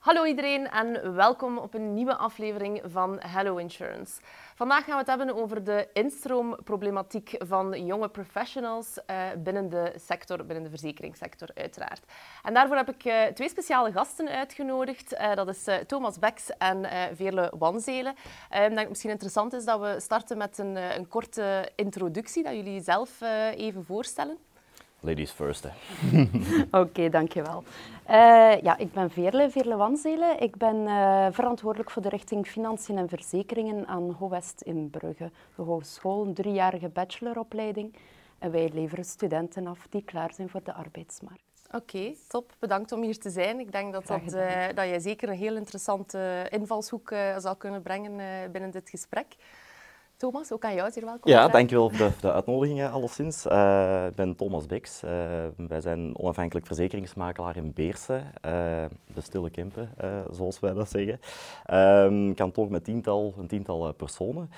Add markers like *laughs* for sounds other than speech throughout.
Hallo iedereen en welkom op een nieuwe aflevering van Hello Insurance. Vandaag gaan we het hebben over de instroomproblematiek van jonge professionals uh, binnen de sector, binnen de verzekeringssector uiteraard. En daarvoor heb ik uh, twee speciale gasten uitgenodigd. Uh, dat is Thomas Beks en Veerle Wanzelen. ik denk misschien interessant is dat we starten met een, een korte introductie, dat jullie zelf even voorstellen. Ladies first. *laughs* Oké, okay, dankjewel. Uh, ja, ik ben Veerle, Veerle Wanzelen. Ik ben uh, verantwoordelijk voor de richting Financiën en Verzekeringen aan HOWEST in Brugge. De hogeschool, een driejarige bacheloropleiding. En wij leveren studenten af die klaar zijn voor de arbeidsmarkt. Oké, okay, top. Bedankt om hier te zijn. Ik denk dat, dat, uh, dat jij zeker een heel interessante invalshoek zal kunnen brengen binnen dit gesprek. Thomas, ook aan jou zeer welkom. Ja, dankjewel voor de, de uitnodiging alleszins. Uh, ik ben Thomas Beks. Uh, wij zijn onafhankelijk verzekeringsmakelaar in Beersen, uh, de stille Kempen, zoals wij dat zeggen. Um, kantoor met tiental, een tiental personen.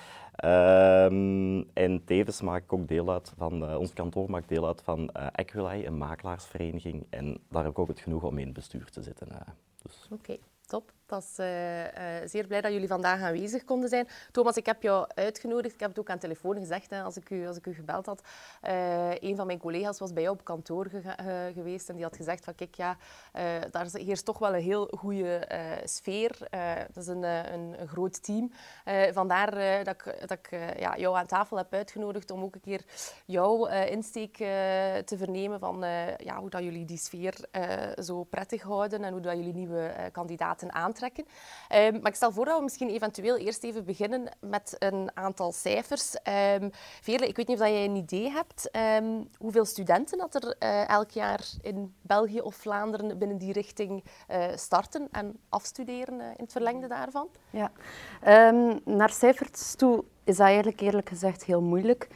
Um, en tevens maak ik ook deel uit van, ons kantoor maakt deel uit van Equilai, een makelaarsvereniging. En daar heb ik ook het genoeg om in het bestuur te zitten. Dus. Oké, top. Is uh, uh, zeer blij dat jullie vandaag aanwezig konden zijn. Thomas, ik heb jou uitgenodigd. Ik heb het ook aan telefoon gezegd hè, als, ik u, als ik u gebeld had. Uh, een van mijn collega's was bij jou op kantoor geweest en die had gezegd van kijk, ja, daar heerst toch wel een heel goede sfeer. dat is een, een, een groot team. vandaar dat ik, dat ik ja, jou aan tafel heb uitgenodigd om ook een keer jouw insteek te vernemen van ja, hoe dat jullie die sfeer zo prettig houden en hoe dat jullie nieuwe kandidaten aantrekken. Um, maar ik stel voor dat we misschien eventueel eerst even beginnen met een aantal cijfers. Um, Veerle, ik weet niet of jij een idee hebt um, hoeveel studenten dat er uh, elk jaar in België of Vlaanderen binnen die richting uh, starten en afstuderen uh, in het verlengde daarvan? Ja, naar cijfers toe is dat eigenlijk eerlijk gezegd heel moeilijk.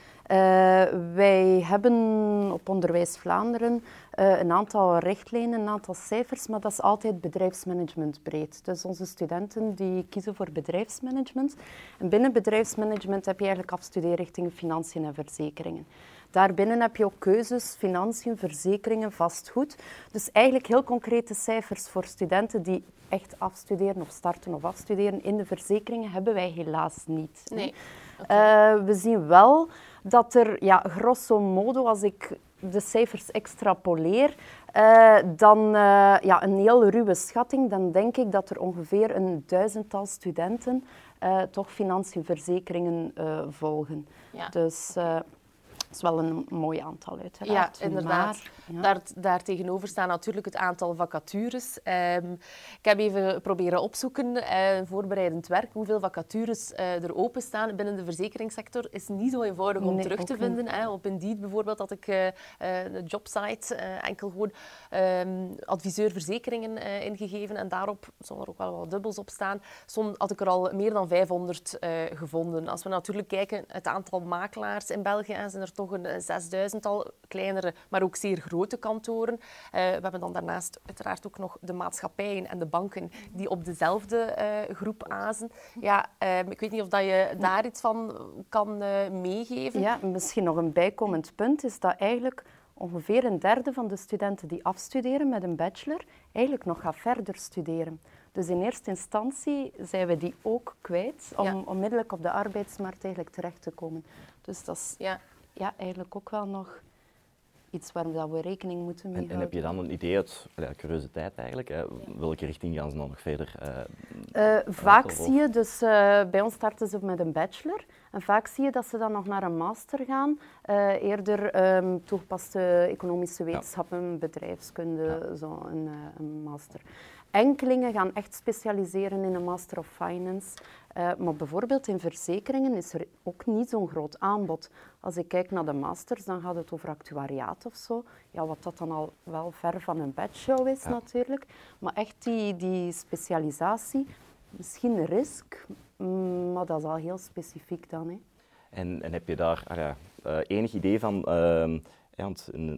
Wij hebben op Onderwijs Vlaanderen uh, een aantal richtlijnen, een aantal cijfers, maar dat is altijd bedrijfsmanagement breed. Dus onze studenten die kiezen voor bedrijfsmanagement. En binnen bedrijfsmanagement heb je eigenlijk afstudeerrichtingen financiën en verzekeringen. Daarbinnen heb je ook keuzes, financiën, verzekeringen, vastgoed. Dus eigenlijk heel concrete cijfers voor studenten die echt afstuderen of starten of afstuderen in de verzekeringen hebben wij helaas niet. Nee. Okay. Uh, we zien wel dat er, ja, grosso modo, als ik de cijfers extrapoleer, uh, dan uh, ja, een heel ruwe schatting, dan denk ik dat er ongeveer een duizendtal studenten uh, toch financiën verzekeringen volgen. Ja. Dus is wel een mooi aantal uiteraard. Ja, inderdaad. Maar, Daar, daar, tegenover staan natuurlijk het aantal vacatures. Um, ik heb even proberen opzoeken, uh, voorbereidend werk, hoeveel vacatures uh, er openstaan binnen de verzekeringssector is niet zo eenvoudig om nee, terug te vinden. Hè. Op Indeed bijvoorbeeld had ik uh, de jobsite enkel gewoon um, adviseur verzekeringen ingegeven en daarop, zonder ook wel wat dubbels op staan, had ik er al meer dan 500 gevonden. Als we natuurlijk kijken, het aantal makelaars in België zijn er toch nog een zesduizendtal kleinere, maar ook zeer grote kantoren. Uh, we hebben dan daarnaast uiteraard ook nog de maatschappijen en de banken die op dezelfde uh, groep azen. Ja, uh, ik weet niet of dat je daar iets van kan meegeven. Ja, misschien nog een bijkomend punt is dat eigenlijk ongeveer een derde van de studenten die afstuderen met een bachelor eigenlijk nog gaat verder studeren. Dus in eerste instantie zijn we die ook kwijt om ja. onmiddellijk op de arbeidsmarkt eigenlijk terecht te komen. Dus dat is ja ja, eigenlijk ook wel nog iets waar we rekening moeten mee en, en heb je dan een idee uit ja, curiositeit eigenlijk? Hè? Welke richting gaan ze dan nog verder? Uh, uh, vaak zie je, dus uh, bij ons starten ze met een bachelor. En vaak zie je dat ze dan nog naar een master gaan. eerder um, toegepaste economische wetenschappen, ja. bedrijfskunde, ja. zo een, een master. Enkelingen gaan echt specialiseren in een Master of Finance. Uh, maar bijvoorbeeld in verzekeringen is er ook niet zo'n groot aanbod. Als ik kijk naar de masters, dan gaat het over actuariaat of zo. Ja, wat dat dan al wel ver van een bedshow is natuurlijk. Maar echt die, die specialisatie, misschien risk, mm, maar dat is al heel specifiek dan. Hè. En, en heb je daar ah ja, uh, enig idee van... Uh, ja, want in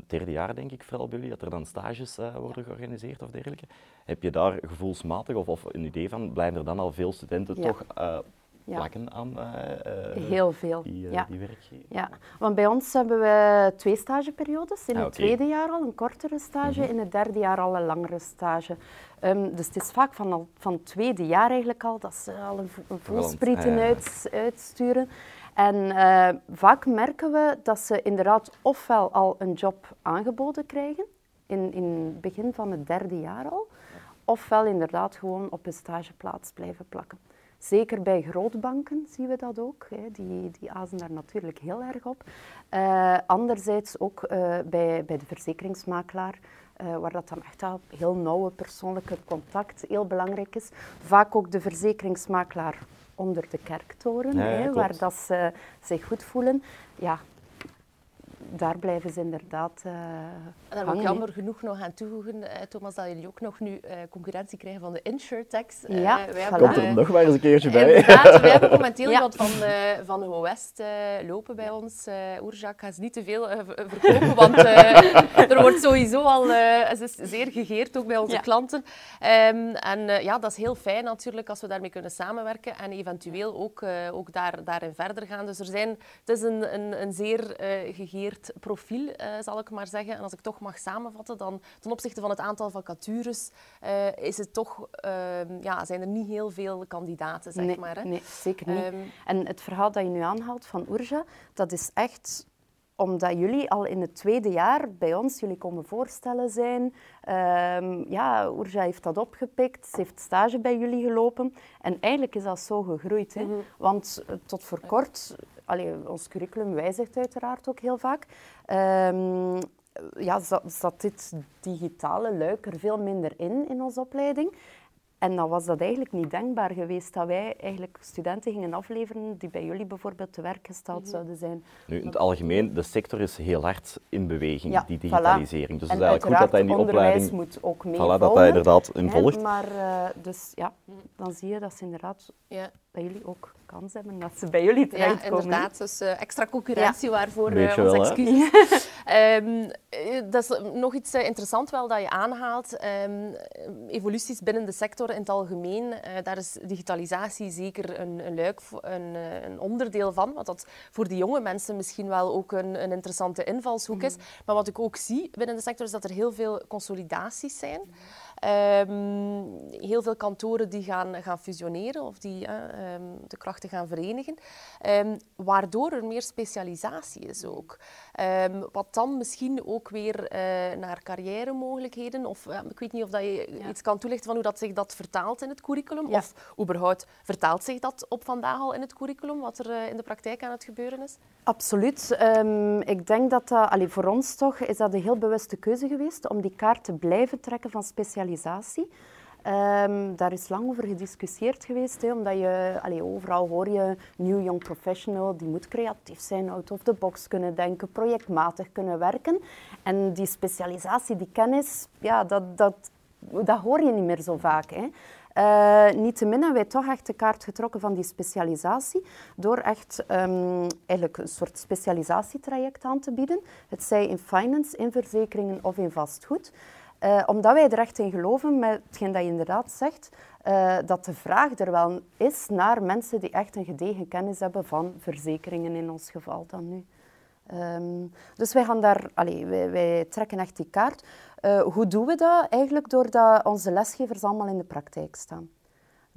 het derde jaar denk ik vooral bij jullie, dat er dan stages uh, worden georganiseerd of dergelijke. Heb je daar gevoelsmatig of, of een idee van, blijven er dan al veel studenten ja. toch uh, plakken aan Heel veel. die, ja. die werkgever? Ja, want bij ons hebben we twee stageperiodes. In Ah, het tweede jaar al een kortere stage, in het derde jaar al een langere stage. Ehm, dus het is vaak van, al, van het tweede jaar eigenlijk al dat ze al een, een voelsprieten ah, uit, uitsturen. En eh, vaak merken we dat ze inderdaad ofwel al een job aangeboden krijgen, in, het begin van het derde jaar al, ofwel inderdaad gewoon op een stageplaats blijven plakken. Zeker bij grootbanken zien we dat ook. Hè. Die, die azen daar natuurlijk heel erg op. Eh, anderzijds ook eh, bij, bij de verzekeringsmakelaar, waar dat dan echt al heel nauwe persoonlijke contact heel belangrijk is. Vaak ook de verzekeringsmakelaar onder de kerktoren, Ja, ja, hè, waar dat ze zich goed voelen. Ja, daar blijven ze inderdaad eh En daar wil hangen, ik jammer genoeg nog aan toevoegen, eh, Thomas, dat jullie ook nog nu eh, concurrentie krijgen van de insurtechs. Ja, wij voilà. hebben, Komt er nog maar eens een keertje bij. Inderdaad, wij hebben *laughs* momenteel Ja. iemand van, eh van Ho-West eh, lopen bij ons. eh Oerja, ik ga ze niet te veel verkopen, want eh, er wordt sowieso al eh, ze is zeer gegeerd, ook bij onze Ja. klanten. Ehm, en eh, ja, dat is heel fijn natuurlijk als we daarmee kunnen samenwerken en eventueel ook, eh, ook daar, daarin verder gaan. Dus er zijn, het is een, een, een zeer eh, profiel, eh, zal ik maar zeggen. En als ik toch mag samenvatten, dan ten opzichte van het aantal vacatures eh, is het toch, ehm, ja, zijn er niet heel veel kandidaten, zeg nee, maar. Hè. nee, zeker niet. Ehm, En het verhaal dat je nu aanhaalt van Oerja, dat is echt omdat jullie al in het tweede jaar bij ons jullie komen voorstellen zijn. Ehm, ja, Oerja heeft dat opgepikt, ze heeft stage bij jullie gelopen. En eigenlijk is dat zo gegroeid. Hè? Want eh, tot voor kort, allee, ons curriculum wijzigt uiteraard ook heel vaak. Ehm, ja, zat, zat dit digitale luik er veel minder in, in onze opleiding. En dan was dat eigenlijk niet denkbaar geweest dat wij eigenlijk studenten gingen afleveren die bij jullie bijvoorbeeld te werk gesteld zouden zijn. Nu, in het algemeen, de sector is heel hard in beweging, Ja, die voilà. digitalisering. Dus het is eigenlijk goed dat dat in die opleiding... moet ook mee Voilà, dat dat inderdaad in volgt. Maar eh, dus ja, dan zie je dat ze inderdaad ja. Bij jullie ook kans hebben dat ze bij jullie Ja, terechtkomen. hè. inderdaad. Dus eh, extra concurrentie waarvoor je ons excuses. *laughs* Ehm, eh, dat is nog iets eh, interessant wel dat je aanhaalt. Ehm, evoluties binnen de sector in het algemeen. eh, daar is digitalisatie zeker een, een luik, een, een onderdeel van. Wat dat voor die jonge mensen misschien wel ook een, een interessante invalshoek is. Maar wat ik ook zie binnen de sector is dat er heel veel consolidaties zijn. Ehm, heel veel kantoren die gaan, gaan fusioneren of die eh, ehm, de krachten gaan verenigen. Ehm, waardoor er meer specialisatie is ook. Wat dan misschien ook weer eh, naar carrière-mogelijkheden, of ik weet niet of dat je iets kan toelichten van hoe dat zich dat vertaalt in het curriculum, Ja. of überhaupt vertaalt zich dat op vandaag al in het curriculum, wat er eh, in de praktijk aan het gebeuren is? Absoluut. Ik denk dat dat, allee, voor ons toch, is dat een heel bewuste keuze geweest om die kaart te blijven trekken van specialisatie. Ehm, daar is lang over gediscussieerd geweest, hè, omdat je overal hoor je new young professional, die moet creatief zijn, out of the box kunnen denken, projectmatig kunnen werken. En die specialisatie, die kennis, ja, dat, dat, dat hoor je niet meer zo vaak. Hè. Eh, Niettemin hebben wij toch echt de kaart getrokken van die specialisatie door echt ehm, eigenlijk een soort specialisatietraject aan te bieden. Het zij in finance, in verzekeringen of in vastgoed. Eh, omdat wij er echt in geloven, met hetgeen dat je inderdaad zegt, eh, dat de vraag er wel is naar mensen die echt een gedegen kennis hebben van verzekeringen in ons geval dan nu. Ehm, dus wij, gaan daar, allee, wij, wij trekken echt die kaart. Eh, hoe doen we dat? Eigenlijk doordat onze lesgevers allemaal in de praktijk staan.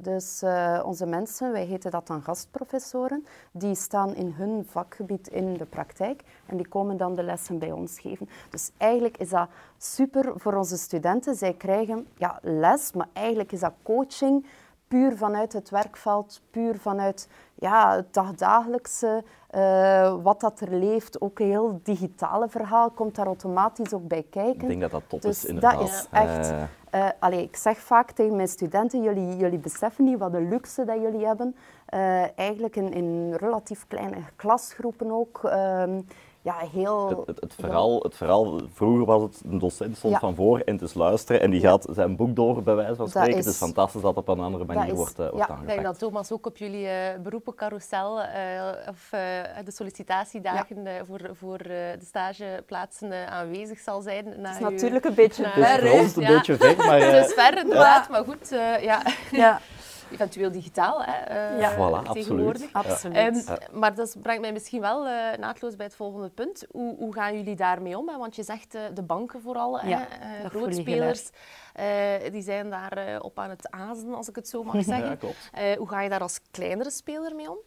Dus eh, onze mensen, wij heten dat dan gastprofessoren, die staan in hun vakgebied in de praktijk en die komen dan de lessen bij ons geven. Dus eigenlijk is dat super voor onze studenten. Zij krijgen ja, les, maar eigenlijk is dat coaching puur vanuit het werkveld, puur vanuit ja, het dagdagelijkse, eh, wat dat er leeft. Ook een heel digitale verhaal komt daar automatisch ook bij kijken. Ik denk dat dat top Dus is, inderdaad. dat is echt... Eh, Eh, allee, ik zeg vaak tegen mijn studenten, jullie, jullie beseffen niet wat een luxe dat jullie hebben. Eigenlijk in, in relatief kleine klasgroepen ook. Ehm, ja, heel... het, het, het, verhaal, het verhaal, vroeger was het, een docent stond Ja. van voor en het is luisteren en die gaat zijn boek door, bij wijze van Dat spreken. is- het is fantastisch dat op een andere manier is- wordt, eh, wordt ja. Ik denk aangepakt. dat Thomas ook op jullie eh beroepencarousel eh, of eh, de sollicitatiedagen eh, voor, voor eh, de stageplaatsen aanwezig zal zijn. het is natuurlijk een beetje naar- Het is ver, ons een Ja. beetje ver, maar *laughs* Het is ver inderdaad, maar goed, eh, ja. *laughs* Eventueel digitaal, hè, ja. voilà, tegenwoordig. Absoluut. absoluut. Um, maar dat brengt mij misschien wel uh, naadloos bij het volgende punt. Hoe, hoe gaan jullie daarmee om? Hè? Want je zegt uh, de banken vooral, ja, hè, grootspelers, die zijn daar op aan het azen, als ik het zo mag *laughs* zeggen. Ja, hoe ga je daar als kleinere speler mee om?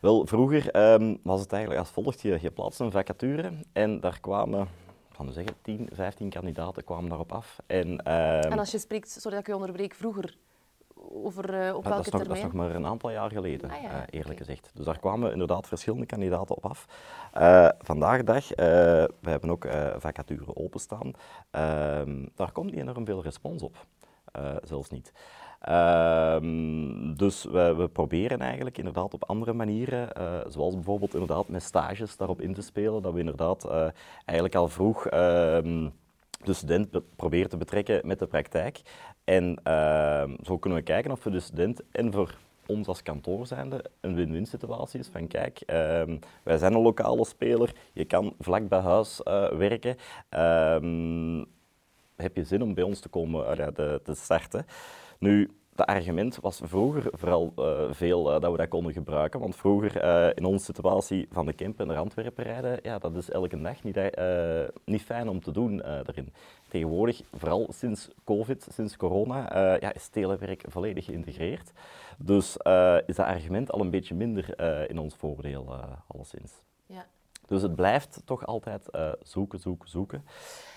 Wel, vroeger um, was het eigenlijk als volgt. Je, je plaatste een vacature en daar kwamen we zeggen, 10, 15 kandidaten kwamen daarop af. En, um, en als je spreekt, sorry dat ik je onderbreek, vroeger, over uh, op welke dat is, nog, termijn? dat is nog maar een aantal jaar geleden, ah, ja, uh, eerlijk okay. gezegd. Dus daar kwamen inderdaad verschillende kandidaten op af. Uh, vandaag de dag, we hebben ook vacature openstaan. daar komt niet enorm veel respons op. zelfs niet. Um, dus we, we, proberen eigenlijk inderdaad op andere manieren, uh, zoals bijvoorbeeld inderdaad met stages daarop in te spelen, dat we inderdaad uh, eigenlijk al vroeg uh, de student proberen te betrekken met de praktijk. En zo kunnen we kijken of we de student en voor ons als kantoor zijnde een win-win situatie is. Van kijk, ehm, wij zijn een lokale speler, je kan vlak bij huis werken. Ehm, heb je zin om bij ons te komen te, te starten? Nu, dat argument was vroeger vooral uh, veel uh, dat we dat konden gebruiken. Want vroeger, in onze situatie van de Kempen naar Antwerpen rijden, ja, dat is elke dag niet, niet fijn om te doen daarin. Tegenwoordig, vooral sinds COVID, sinds corona, ja, is telewerk volledig geïntegreerd. Dus is dat argument al een beetje minder in ons voordeel, alleszins. Ja. Dus het blijft toch altijd zoeken, zoeken, zoeken.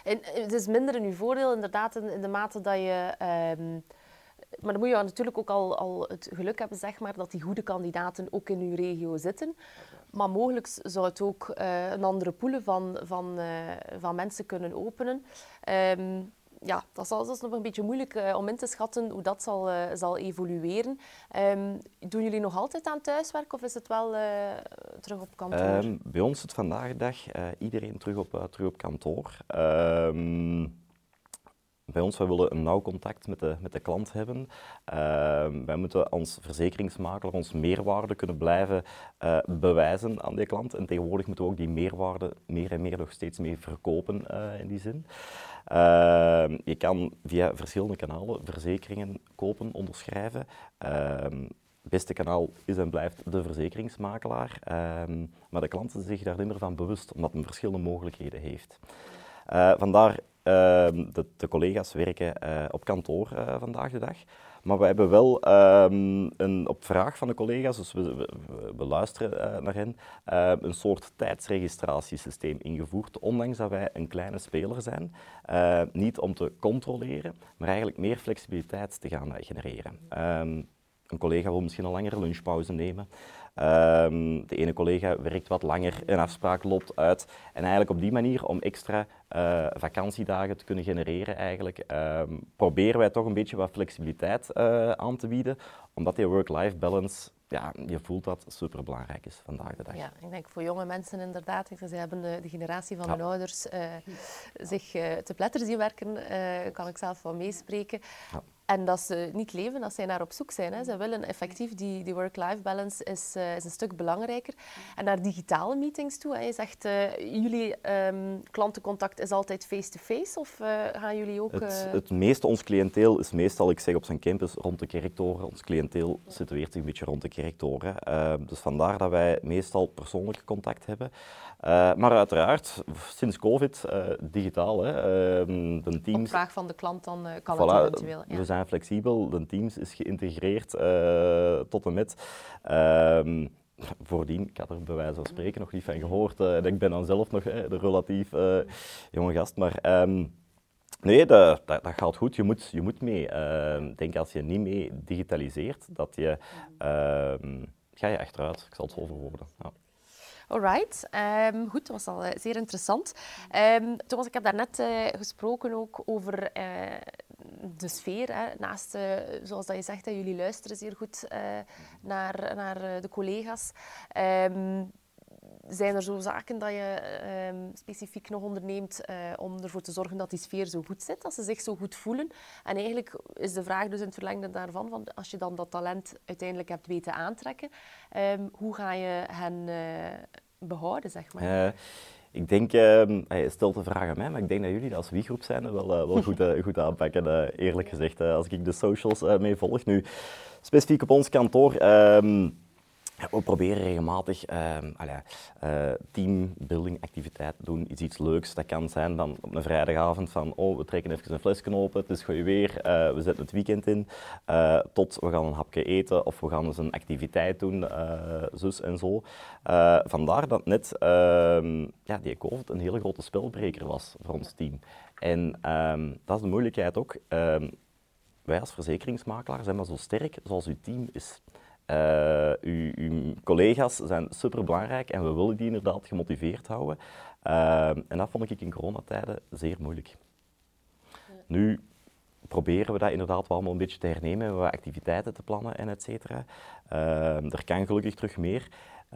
En het is minder in uw voordeel, inderdaad, in, in de mate dat je... Um maar dan moet je natuurlijk ook al, al het geluk hebben zeg maar, dat die goede kandidaten ook in uw regio zitten. Maar mogelijk zou het ook uh, een andere poelen van, van, uh, van mensen kunnen openen. Um, ja, dat, zal, dat is nog een beetje moeilijk uh, om in te schatten hoe dat zal, zal evolueren. Um, doen jullie nog altijd aan thuiswerk of is het wel terug op kantoor? Um, bij ons is het vandaag de dag iedereen terug op, terug op kantoor. Ehm, bij ons, wij willen een nauw contact met de, met de klant hebben. Uh, wij moeten als verzekeringsmakelaar ons meerwaarde kunnen blijven uh, bewijzen aan die klant. En tegenwoordig moeten we ook die meerwaarde meer en meer nog steeds meer verkopen uh, in die zin. Ehm, je kan via verschillende kanalen verzekeringen kopen, onderschrijven. Ehm, het beste kanaal is en blijft de verzekeringsmakelaar. maar de klant is zich daar minder van bewust, omdat men verschillende mogelijkheden heeft. Uh, vandaar Ehm, de, de, collega's werken uh, op kantoor uh, vandaag de dag. Maar we hebben wel um, een, op vraag van de collega's, dus we, we, luisteren uh, naar hen, een soort tijdsregistratiesysteem ingevoerd. Ondanks dat wij een kleine speler zijn. niet om te controleren, maar eigenlijk meer flexibiliteit te gaan genereren. Een collega wil misschien een langere lunchpauze nemen. De ene collega werkt wat langer, een afspraak loopt uit. En eigenlijk op die manier, om extra uh, vakantiedagen te kunnen genereren, eigenlijk, um, proberen wij toch een beetje wat flexibiliteit uh, aan te bieden, omdat die work-life balance ja, je voelt dat superbelangrijk is vandaag de dag. Ja, ik denk voor jonge mensen inderdaad. Ze hebben de, de generatie van ja. mijn ouders uh, zich te pletter zien werken, kan ik zelf van meespreken. Ja. En dat ze niet leven, dat zij naar op zoek zijn. Hè. Ze willen effectief, die, die work-life balance is, uh, is een stuk belangrijker. En naar digitale meetings toe. Hè. Je zegt, uh, jullie um, klantencontact is altijd face-to-face of uh, gaan jullie ook... Het, het meeste, ons cliënteel is meestal, ik zeg op zijn campus, rond de kerktoren. Ons cliënteel situeert zich een beetje rond de kerktoren. Ehm, dus vandaar dat wij meestal persoonlijk contact hebben. Maar uiteraard, sinds COVID, digitaal. Hè. Ehm, de teams... Op vraag van de klant dan kan voilà, het eventueel. Ja zijn flexibel, de Teams is geïntegreerd tot en met. Um, voordien, ik had er bij wijze van spreken nog niet van gehoord. En ik ben dan zelf nog de relatief jonge gast. Maar um, nee, dat, dat, dat, gaat goed. Je moet, je moet mee. Ehm, ik denk als je niet mee digitaliseert, dat je, ga je achteruit. Ik zal het zo verwoorden. Ja. Alright, um, goed, dat was al uh, zeer interessant. Um, Thomas, ik heb daarnet uh, gesproken ook over uh, de sfeer. Hè. Naast, zoals dat je zegt, hè, jullie luisteren zeer goed naar, naar de collega's. Um, zijn er zo zaken dat je um, specifiek nog onderneemt uh, om ervoor te zorgen dat die sfeer zo goed zit, dat ze zich zo goed voelen? En eigenlijk is de vraag dus in het verlengde daarvan, van als je dan dat talent uiteindelijk hebt weten aantrekken, um, hoe ga je hen uh, behouden, zeg maar? Uh, ik denk, uh, stel de vraag aan mij, maar ik denk dat jullie dat als wie-groep zijn wel, wel goed, goed aanpakken, eerlijk gezegd. als ik de socials mee volg. Nu, specifiek op ons kantoor, um, we proberen regelmatig uh, teambuilding activiteiten doen, iets, iets leuks. Dat kan zijn dan op een vrijdagavond van oh, we trekken even een flesje open, het is goed weer, uh, we zetten het weekend in, uh, tot we gaan een hapje eten of we gaan eens een activiteit doen, zus en zo. vandaar dat net ehm, ja, die COVID een hele grote spelbreker was voor ons team. En um, dat is de moeilijkheid ook. wij als verzekeringsmakelaar zijn maar zo sterk zoals uw team is. Uh, uw, uw, collega's zijn superbelangrijk en we willen die inderdaad gemotiveerd houden. Uh, en dat vond ik in coronatijden zeer moeilijk. Ja. Nu proberen we dat inderdaad wel een beetje te hernemen, wat activiteiten te plannen en et cetera. Uh, er kan gelukkig terug meer.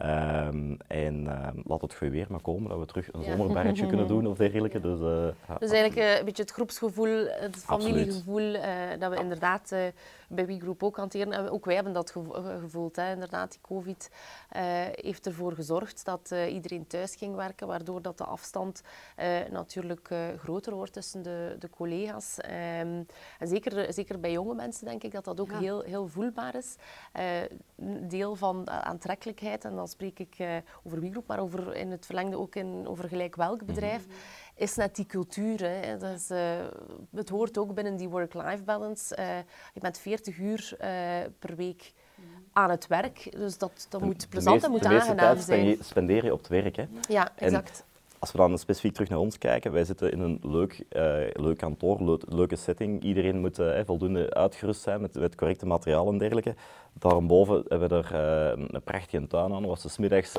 Um, en uh, laat het weer maar komen, dat we terug een ja. zomerbarretje kunnen doen of dergelijke. Dus, uh, ja, dus eigenlijk uh, een beetje het groepsgevoel, het familiegevoel, dat we inderdaad bij WeGroup ook hanteren. En ook wij hebben dat gevoeld. Hè. Inderdaad, die COVID heeft ervoor gezorgd dat iedereen thuis ging werken, waardoor dat de afstand natuurlijk groter wordt tussen de, de collega's. Um, en zeker, zeker bij jonge mensen denk ik dat dat ook ja. heel, heel voelbaar is. deel van aantrekkelijkheid en dan spreek ik uh, over WeGroup, maar over, in het verlengde ook in, over gelijk welk bedrijf, mm -hmm. Is net die cultuur. Hè. Dat is, uh, het hoort ook binnen die work-life balance. Uh, je bent 40 uur per week aan het werk, dus dat, dat moet plezant en moet aangenaam zijn. De spendeer je op het werk. Hè. Ja, exact. Als we dan specifiek terug naar ons kijken, wij zitten in een leuk, uh, leuk kantoor, leuk, leuke setting. Iedereen moet uh, voldoende uitgerust zijn met, met correcte materiaal en dergelijke. Daarboven hebben we er uh, een prachtige tuin aan, waar ze smiddags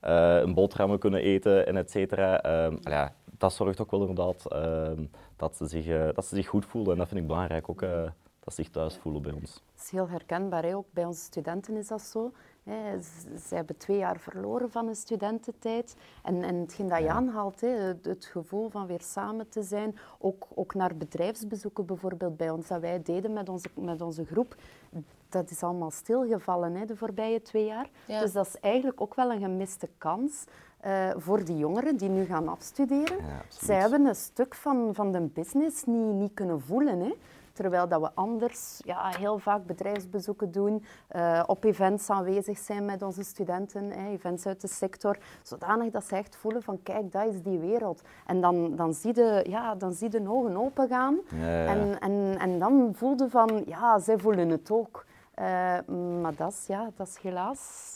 een boterhammen kunnen eten en et cetera. Ehm, ja, dat zorgt ook wel inderdaad ehm, dat, ze zich, dat ze zich goed voelen en dat vind ik belangrijk ook, dat ze zich thuis voelen bij ons. Dat is heel herkenbaar, hè? ook bij onze studenten is dat zo. Ze hebben twee jaar verloren van hun studententijd. En, en hetgeen dat je aanhaalt, het, het, gevoel van weer samen te zijn, ook, ook naar bedrijfsbezoeken bijvoorbeeld bij ons, dat wij deden met onze, met onze groep, dat is allemaal stilgevallen hè, de voorbije twee jaar. Dus dat is eigenlijk ook wel een gemiste kans. Uh, voor die jongeren die nu gaan afstuderen. Ja, Zij hebben een stuk van, van de business niet, niet kunnen voelen. Hè. Terwijl dat we anders ja, heel vaak bedrijfsbezoeken doen, uh, op events aanwezig zijn met onze studenten, hè, events uit de sector, zodanig dat ze echt voelen van kijk, dat is die wereld. En dan, dan, zie, je, ja, dan zie de ogen open gaan ja, ja. En, en, en dan voelde van ja, zij voelen het ook. Uh, maar dat is, ja, dat is helaas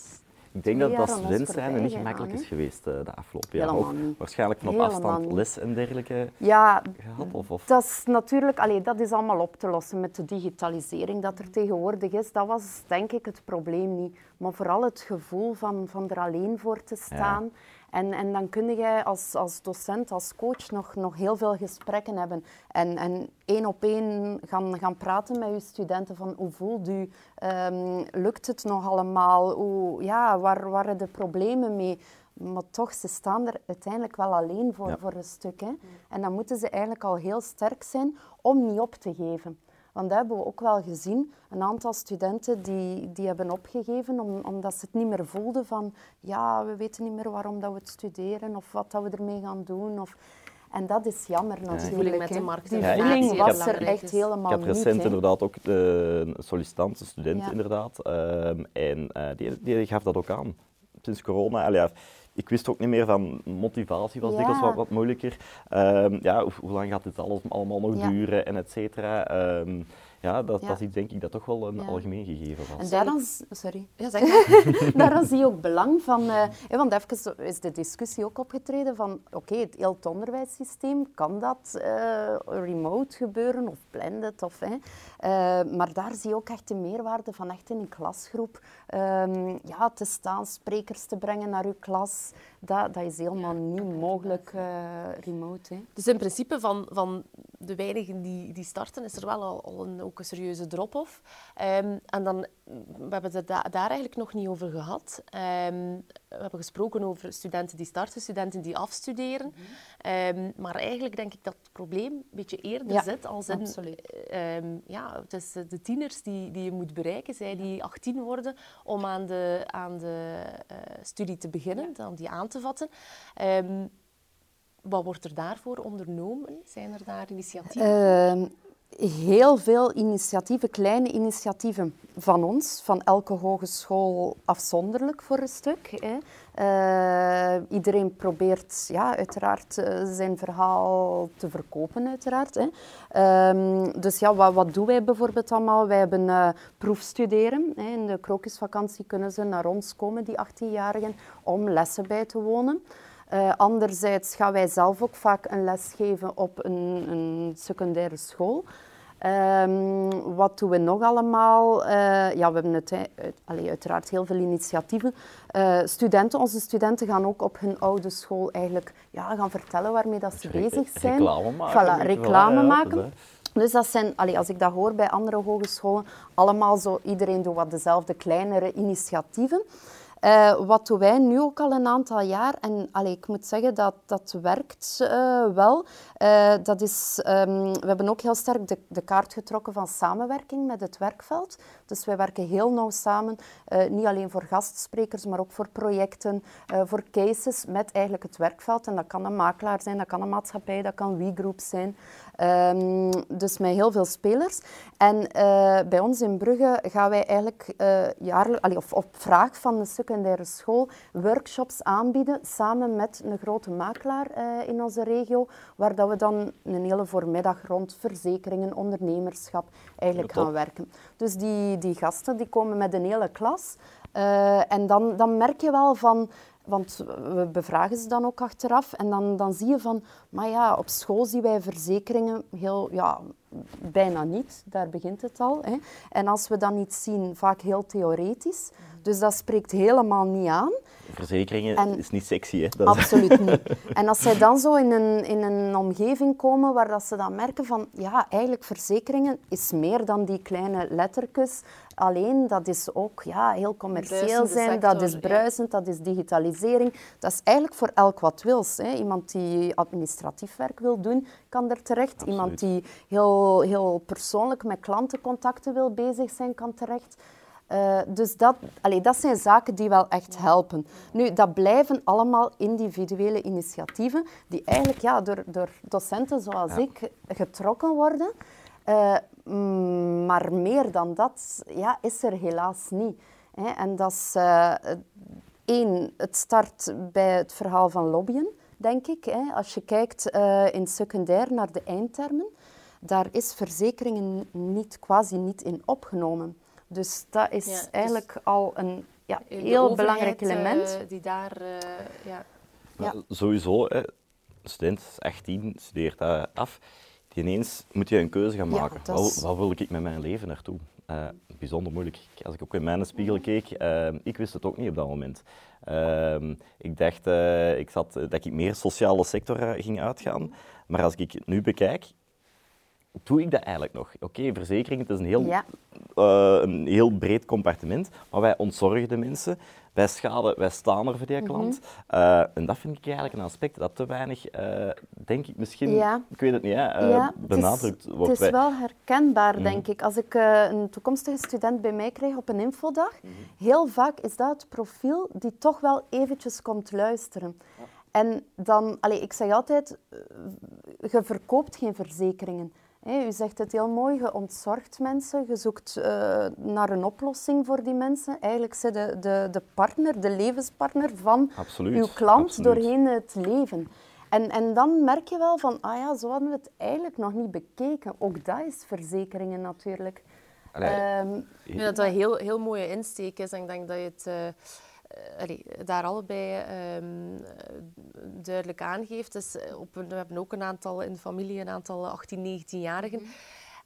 ik denk dat dat student zijn niet gemakkelijk is geweest uh, de afgelopen jaren. Ook waarschijnlijk van op afstand les en dergelijke ja, gehad? Of, of? Dat is natuurlijk, allee, dat is allemaal op te lossen met de digitalisering dat er tegenwoordig is. Dat was denk ik het probleem niet. Maar vooral het gevoel van, van er alleen voor te staan. Ja. En, en dan kun je als, als docent, als coach nog, nog heel veel gesprekken hebben. En, en één op één gaan, gaan praten met je studenten van hoe voelt u? Um, lukt het nog allemaal? Hoe, ja, waar waren de problemen mee? Maar toch, ze staan er uiteindelijk wel alleen voor, ja. voor een stuk. Hè? En dan moeten ze eigenlijk al heel sterk zijn om niet op te geven. Want dat hebben we ook wel gezien. Een aantal studenten die, die hebben opgegeven om, omdat ze het niet meer voelden van ja, we weten niet meer waarom dat we het studeren of wat dat we ermee gaan doen. Of, en dat is jammer natuurlijk. Met de markt. Die voeling was er echt helemaal niet. Ik heb recent inderdaad ook de sollicitant, een student ja. inderdaad. Um, en uh, die, die gaf dat ook aan. Sinds corona. Allee, ja, ik wist ook niet meer van motivatie was ja. dikwijls wat, wat moeilijker. Um, ja, hoe, hoe, lang gaat dit alles allemaal nog ja. duren en et cetera. Um, ja, dat, ja. dat is iets denk ik dat toch wel een algemeen gegeven was. En daarom, sorry. Ja, zeg *laughs* daarom zie je ook belang van... Uh, want even is de discussie ook opgetreden van... Oké, okay, het heel het onderwijssysteem, kan dat uh, remote gebeuren of blended? Of, uh, maar daar zie je ook echt de meerwaarde van echt in een klasgroep um, ja, te staan, sprekers te brengen naar je klas. Dat, dat is helemaal niet mogelijk remote. Hè. Dus in principe van, van de weinigen die, die starten, is er wel al, al een, ook een serieuze drop-off. Um, en dan, we hebben het da daar eigenlijk nog niet over gehad. Um, we hebben gesproken over studenten die starten, studenten die afstuderen. Mm -hmm. um, maar eigenlijk denk ik dat het probleem een beetje eerder ja, zit als in... ja, het is de tieners die, die je moet bereiken, zij die 18 worden, om aan de, aan de uh, studie te beginnen, ja. om die aan te vatten wat wordt er daarvoor ondernomen? Zijn er daar initiatieven? Uh, heel veel initiatieven, kleine initiatieven van ons, van elke hogeschool afzonderlijk voor een stuk. Hè. Uh, iedereen probeert ja, uiteraard uh, zijn verhaal te verkopen, uiteraard. Hè. Um, dus ja, wat, wat, doen wij bijvoorbeeld allemaal? Wij hebben uh, proefstuderen. Hè. In de krokusvakantie kunnen ze naar ons komen, die 18-jarigen, om lessen bij te wonen. Uh, anderzijds gaan wij zelf ook vaak een les geven op een, een secundaire school. Um, wat doen we nog allemaal? Uh, ja, we hebben het, uit, uiteraard heel veel initiatieven. Uh, studenten, onze studenten gaan ook op hun oude school eigenlijk ja, gaan vertellen waarmee dat ze bezig zijn. Reclame maken. Voilà, reclame maken. Dus dat zijn, als ik dat hoor bij andere hogescholen, allemaal zo, iedereen doet wat dezelfde kleinere initiatieven. Uh, wat doen wij nu ook al een aantal jaar? En allee, ik moet zeggen dat dat werkt uh, wel. Uh, dat is, um, we hebben ook heel sterk de, de, kaart getrokken van samenwerking met het werkveld. Dus wij werken heel nauw samen, niet alleen voor gastsprekers, maar ook voor projecten, voor cases met eigenlijk het werkveld. En dat kan een makelaar zijn, dat kan een maatschappij, dat kan WeGroup zijn. Um, dus met heel veel spelers. En bij ons in Brugge gaan wij eigenlijk of op vraag van de secundaire school workshops aanbieden samen met een grote makelaar in onze regio, waar dat we dan een hele voormiddag rond verzekeringen, ondernemerschap eigenlijk gaan werken. Dus die, die gasten die komen met een hele klas. en dan, dan merk je wel van want we bevragen ze dan ook achteraf en dan, dan zie je van, maar ja, op school zien wij verzekeringen heel, ja, bijna niet. Daar begint het al. Hè. En als we dan iets zien, vaak heel theoretisch. Dus dat spreekt helemaal niet aan. Verzekeringen is niet sexy, hè? Dat absoluut *laughs* niet. En als zij dan zo in een, in een omgeving komen waar dat ze dan merken van, ja, eigenlijk verzekeringen is meer dan die kleine lettertjes. Alleen, dat is ook ja, heel commercieel zijn, sector, dat is bruisend, ja. dat is digitalisering. Dat is eigenlijk voor elk wat wils. Hè. Iemand die administratief werk wil doen, kan er terecht. Absoluut. Iemand die heel, heel persoonlijk met klantencontacten wil bezig zijn, kan terecht. Uh, dus dat, allee, dat zijn zaken die wel echt helpen. Nu, dat blijven allemaal individuele initiatieven die eigenlijk ja, door, door docenten zoals ja. ik getrokken worden. Uh, maar meer dan dat ja, is er helaas niet. Hè. En dat is uh, één, het start bij het verhaal van lobbyen, denk ik. Hè. Als je kijkt in secundair naar de eindtermen, daar is verzekeringen niet, quasi niet in opgenomen. Dus dat is ja, eigenlijk dus al een ja, heel belangrijk element. Uh, die daar, uh, ja. ja. Sowieso, hè, student 18 studeert dat af. Die ineens moet je een keuze gaan maken. Ja, is... wat, wat, wil ik met mijn leven naartoe? Uh, bijzonder moeilijk. Als ik ook in mijn spiegel keek, ik wist het ook niet op dat moment. Ehm, ik dacht ik zat, dat ik meer sociale sector ging uitgaan. Maar als ik nu bekijk, doe ik dat eigenlijk nog? Oké, verzekering, het is een heel, ja. uh, een heel breed compartiment, maar wij ontzorgen de mensen. Wij schade, wij staan er voor die klant. Mm -hmm. uh, en dat vind ik eigenlijk een aspect dat te weinig, uh, denk ik misschien, ja. ik weet het niet, hè, ja, benadrukt het is, wordt. Het is wel herkenbaar, -hmm. denk ik. Als ik een toekomstige student bij mij krijg op een infodag, -hmm. heel vaak is dat het profiel die toch wel eventjes komt luisteren. En dan, allez, ik zeg altijd, je verkoopt geen verzekeringen. U zegt het heel mooi, je ontzorgt mensen, je zoekt uh, naar een oplossing voor die mensen. Eigenlijk zijn de, de, de partner, de levenspartner van absoluut, uw klant absoluut. doorheen het leven. En, en dan merk je wel van, ah ja, zo hadden we het eigenlijk nog niet bekeken. Ook dat is verzekeringen natuurlijk. Allee, um, ik denk dat dat een heel, heel mooie insteek is. En ik denk dat je het... Uh, Allee, daar allebei um, duidelijk aangeeft. Dus op, we hebben ook een aantal in de familie, een aantal 18, 19-jarigen. Mm -hmm.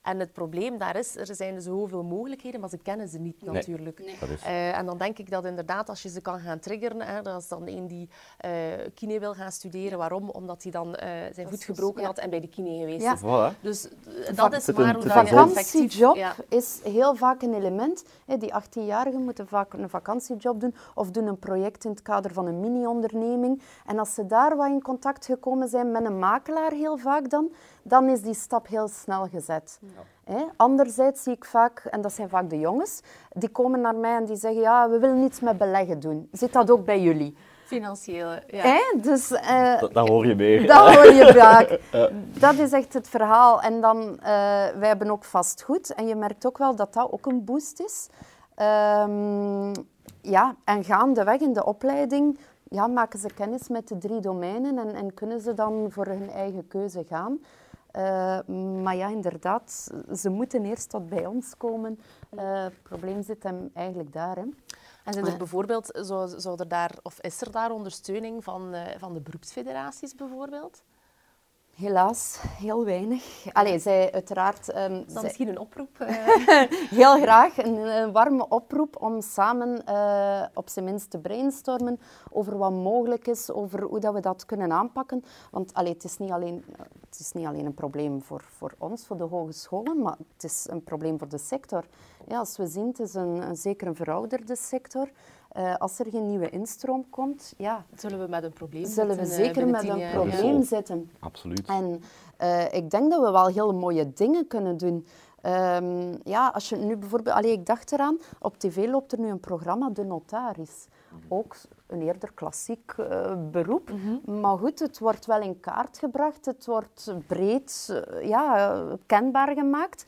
En het probleem daar is, er zijn zoveel mogelijkheden, maar ze kennen ze niet nee. natuurlijk. Nee. Uh, en dan denk ik dat inderdaad, als je ze kan gaan triggeren, hè, dat is dan een die uh, kine wil gaan studeren. Waarom? Omdat hij dan uh, zijn voet gebroken ja. had en bij de kine geweest ja. is. Voilà. Dus dat is maar hoe De vakantiejob ja. is heel vaak een element. Hè, die 18-jarigen moeten vaak een vakantiejob doen of doen een project in het kader van een mini-onderneming. En als ze daar wat in contact gekomen zijn met een makelaar heel vaak dan, dan is die stap heel snel gezet. Ja. Anderzijds zie ik vaak, en dat zijn vaak de jongens, die komen naar mij en die zeggen, ja, we willen niets met beleggen doen. Zit dat ook bij jullie? Financiële, ja. Hè? Dus, uh, dat, dat, hoor je meer. *laughs* Dat hoor je vaak. *laughs* Dat is echt het verhaal. En dan, uh, wij hebben ook vastgoed. En je merkt ook wel dat dat ook een boost is. Um, ja, en gaandeweg in de opleiding ja, maken ze kennis met de drie domeinen en, en kunnen ze dan voor hun eigen keuze gaan. Uh, maar ja, inderdaad, ze moeten eerst tot bij ons komen. Uh, het probleem zit hem eigenlijk daar. Hè. En zijn er bijvoorbeeld, zou, zou er daar, of is er daar ondersteuning van, uh, van de beroepsfederaties bijvoorbeeld? Helaas, heel weinig. Allee, zij uiteraard... Um, zij... misschien een oproep? Uh... *laughs* heel graag, een, een, warme oproep om samen uh, op zijn minst te brainstormen over wat mogelijk is, over hoe dat we dat kunnen aanpakken. Want allee, het, is niet alleen, het is niet alleen een probleem voor, voor ons, voor de hogescholen, maar het is een probleem voor de sector. Ja, als we zien, het is een, een zeker een verouderde sector. Uh, als er geen nieuwe instroom komt, ja... Zullen we met een probleem Zullen we zeker met een probleem zitten. Absoluut. En uh, ik denk dat we wel heel mooie dingen kunnen doen. Um, ja, als je nu bijvoorbeeld... Allee, ik dacht eraan, op tv loopt er nu een programma, De Notaris. Ook een eerder klassiek uh, beroep. Mm -hmm. Maar goed, het wordt wel in kaart gebracht. Het wordt breed ja, kenbaar gemaakt.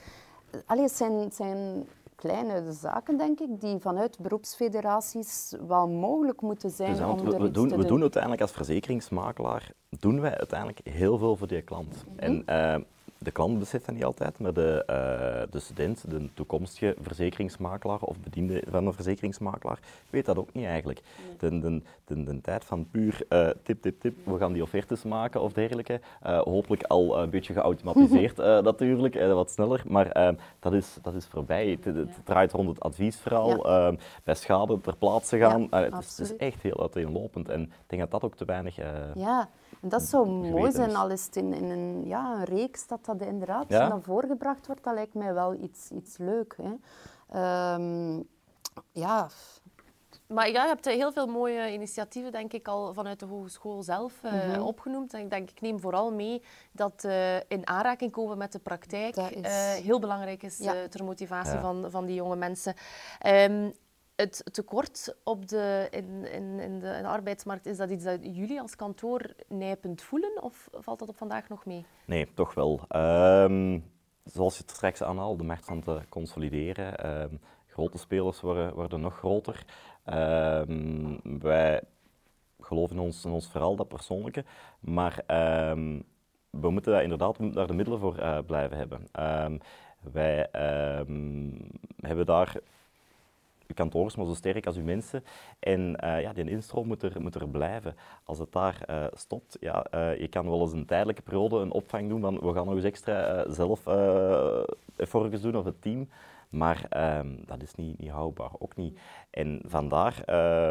Allee, het zijn... zijn kleine zaken, denk ik, die vanuit beroepsfederaties wel mogelijk moeten zijn dus, om we, we, doen, te we doen uiteindelijk als verzekeringsmakelaar doen wij uiteindelijk heel veel voor die klant. Mm -hmm. En uh, de klant beseft dat niet altijd, maar de, uh, de student, de toekomstige verzekeringsmakelaar of bediende van een verzekeringsmakelaar, weet dat ook niet eigenlijk. De, de, de, de tijd van puur uh, tip, tip, tip, we gaan die offertes maken of dergelijke, uh, hopelijk al een beetje geautomatiseerd *laughs* natuurlijk, wat sneller, maar dat, is, dat is voorbij. Het, het, het, draait rond het adviesverhaal, ja. bij schade ter plaatse gaan. Ja, het, is, het, is, echt heel uiteenlopend en ik denk dat dat ook te weinig... ja. En dat zou mooi zijn, al is het in, in een, ja, een reeks dat dat inderdaad ja? naar voren gebracht wordt. Dat lijkt mij wel iets, iets leuk. Hè. Um, ja. Maar ja, je hebt heel veel mooie initiatieven, denk ik, al vanuit de hogeschool zelf uh, mm-hmm. opgenoemd. En ik denk, ik neem vooral mee dat uh, in aanraking komen met de praktijk is... uh, heel belangrijk is ja. ter motivatie ja. van, van die jonge mensen. Um, het tekort op de, in, in, in, de, arbeidsmarkt, is dat iets dat jullie als kantoor nijpend voelen of valt dat op vandaag nog mee? Nee, toch wel. Um, zoals je het straks aanhaalde, de markt aan te consolideren. Um, grote spelers worden, worden nog groter. Um, wij geloven in ons, in ons dat persoonlijke, maar we moeten daar inderdaad de middelen voor uh, blijven hebben. wij hebben daar kantoor is maar zo sterk als uw mensen. En uh, ja, die instroom moet er, moet er blijven. Als het daar uh, stopt, ja, uh, je kan wel eens een tijdelijke periode een opvang doen van we gaan nog eens extra zelf effortjes doen of het team. Maar um, dat is niet, niet houdbaar, ook niet. En vandaar,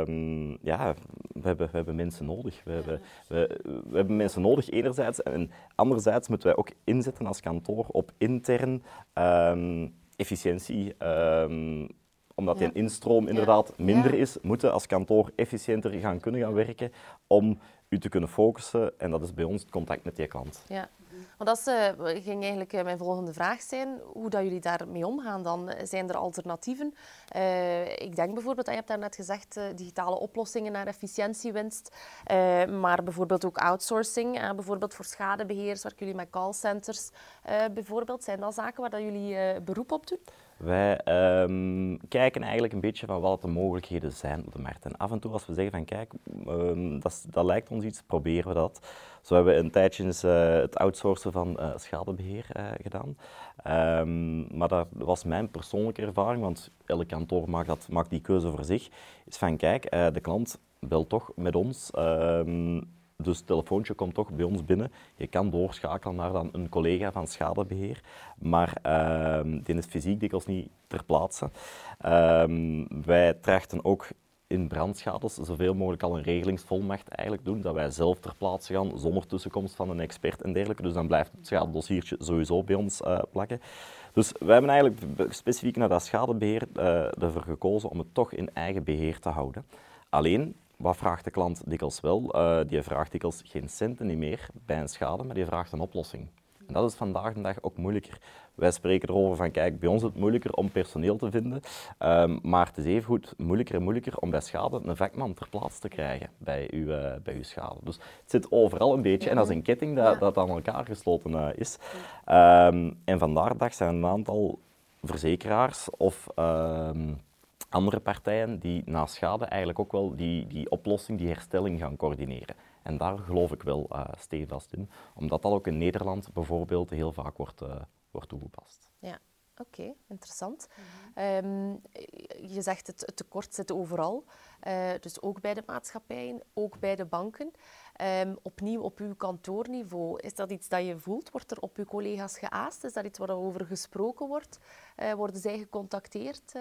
um, ja, we hebben, we hebben mensen nodig. We hebben, we, hebben mensen nodig enerzijds. En anderzijds moeten wij ook inzetten als kantoor op intern um, efficiëntie, omdat die instroom inderdaad minder is, moeten als kantoor efficiënter gaan kunnen gaan werken om u te kunnen focussen. En dat is bij ons het contact met die klant. Ja. Want dat uh, ging eigenlijk uh, mijn volgende vraag zijn, hoe dat jullie daarmee omgaan dan. Zijn er alternatieven? Uh, ik denk bijvoorbeeld, je hebt daarnet gezegd, digitale oplossingen naar efficiëntiewinst, maar bijvoorbeeld ook outsourcing, bijvoorbeeld voor schadebeheer, werken jullie met callcenters bijvoorbeeld. Zijn dat zaken waar dat jullie beroep op doen? Wij um, kijken eigenlijk een beetje van wat de mogelijkheden zijn op de markt. En af en toe als we zeggen van kijk, um, dat, lijkt ons iets, proberen we dat. Zo hebben we een tijdje eens, uh, het outsourcen van uh, schadebeheer uh, gedaan. Um, maar dat was mijn persoonlijke ervaring, want elk kantoor maakt, dat, maakt die keuze voor zich. Is van kijk, de klant belt toch met ons dus het telefoontje komt toch bij ons binnen. Je kan doorschakelen naar dan een collega van schadebeheer, maar uh, die is fysiek dikwijls niet ter plaatse. Uh, wij trachten ook in brandschades zoveel mogelijk al een regelingsvolmacht eigenlijk doen, dat wij zelf ter plaatse gaan zonder tussenkomst van een expert en dergelijke. Dus dan blijft het schadedossiertje sowieso bij ons uh, plakken. Dus wij hebben eigenlijk specifiek naar dat schadebeheer uh, ervoor gekozen om het toch in eigen beheer te houden. Alleen, wat vraagt de klant dikwijls wel? Uh, die vraagt dikwijls geen centen niet meer bij een schade, maar die vraagt een oplossing. dat is vandaag de dag ook moeilijker. Wij spreken erover van, kijk, bij ons is het moeilijker om personeel te vinden, um, maar het is even goed moeilijker en moeilijker om bij schade een vakman ter plaatse te krijgen bij uw, uh, bij uw schade. Dus het zit overal een beetje en dat is een ketting dat, dat aan elkaar gesloten uh, is. Um, en vandaag de dag zijn een aantal verzekeraars of um, andere partijen die na schade eigenlijk ook wel die, die oplossing, die herstelling gaan coördineren. En daar geloof ik wel uh, stevast in, omdat dat ook in Nederland bijvoorbeeld heel vaak wordt, uh, wordt toegepast. Ja, oké, interessant. Um, je zegt het, tekort zit overal, uh, dus ook bij de maatschappijen, ook bij de banken. Um, opnieuw op uw kantoorniveau, is dat iets dat je voelt? Wordt er op uw collega's geaast? Is dat iets waar over gesproken wordt? worden zij gecontacteerd?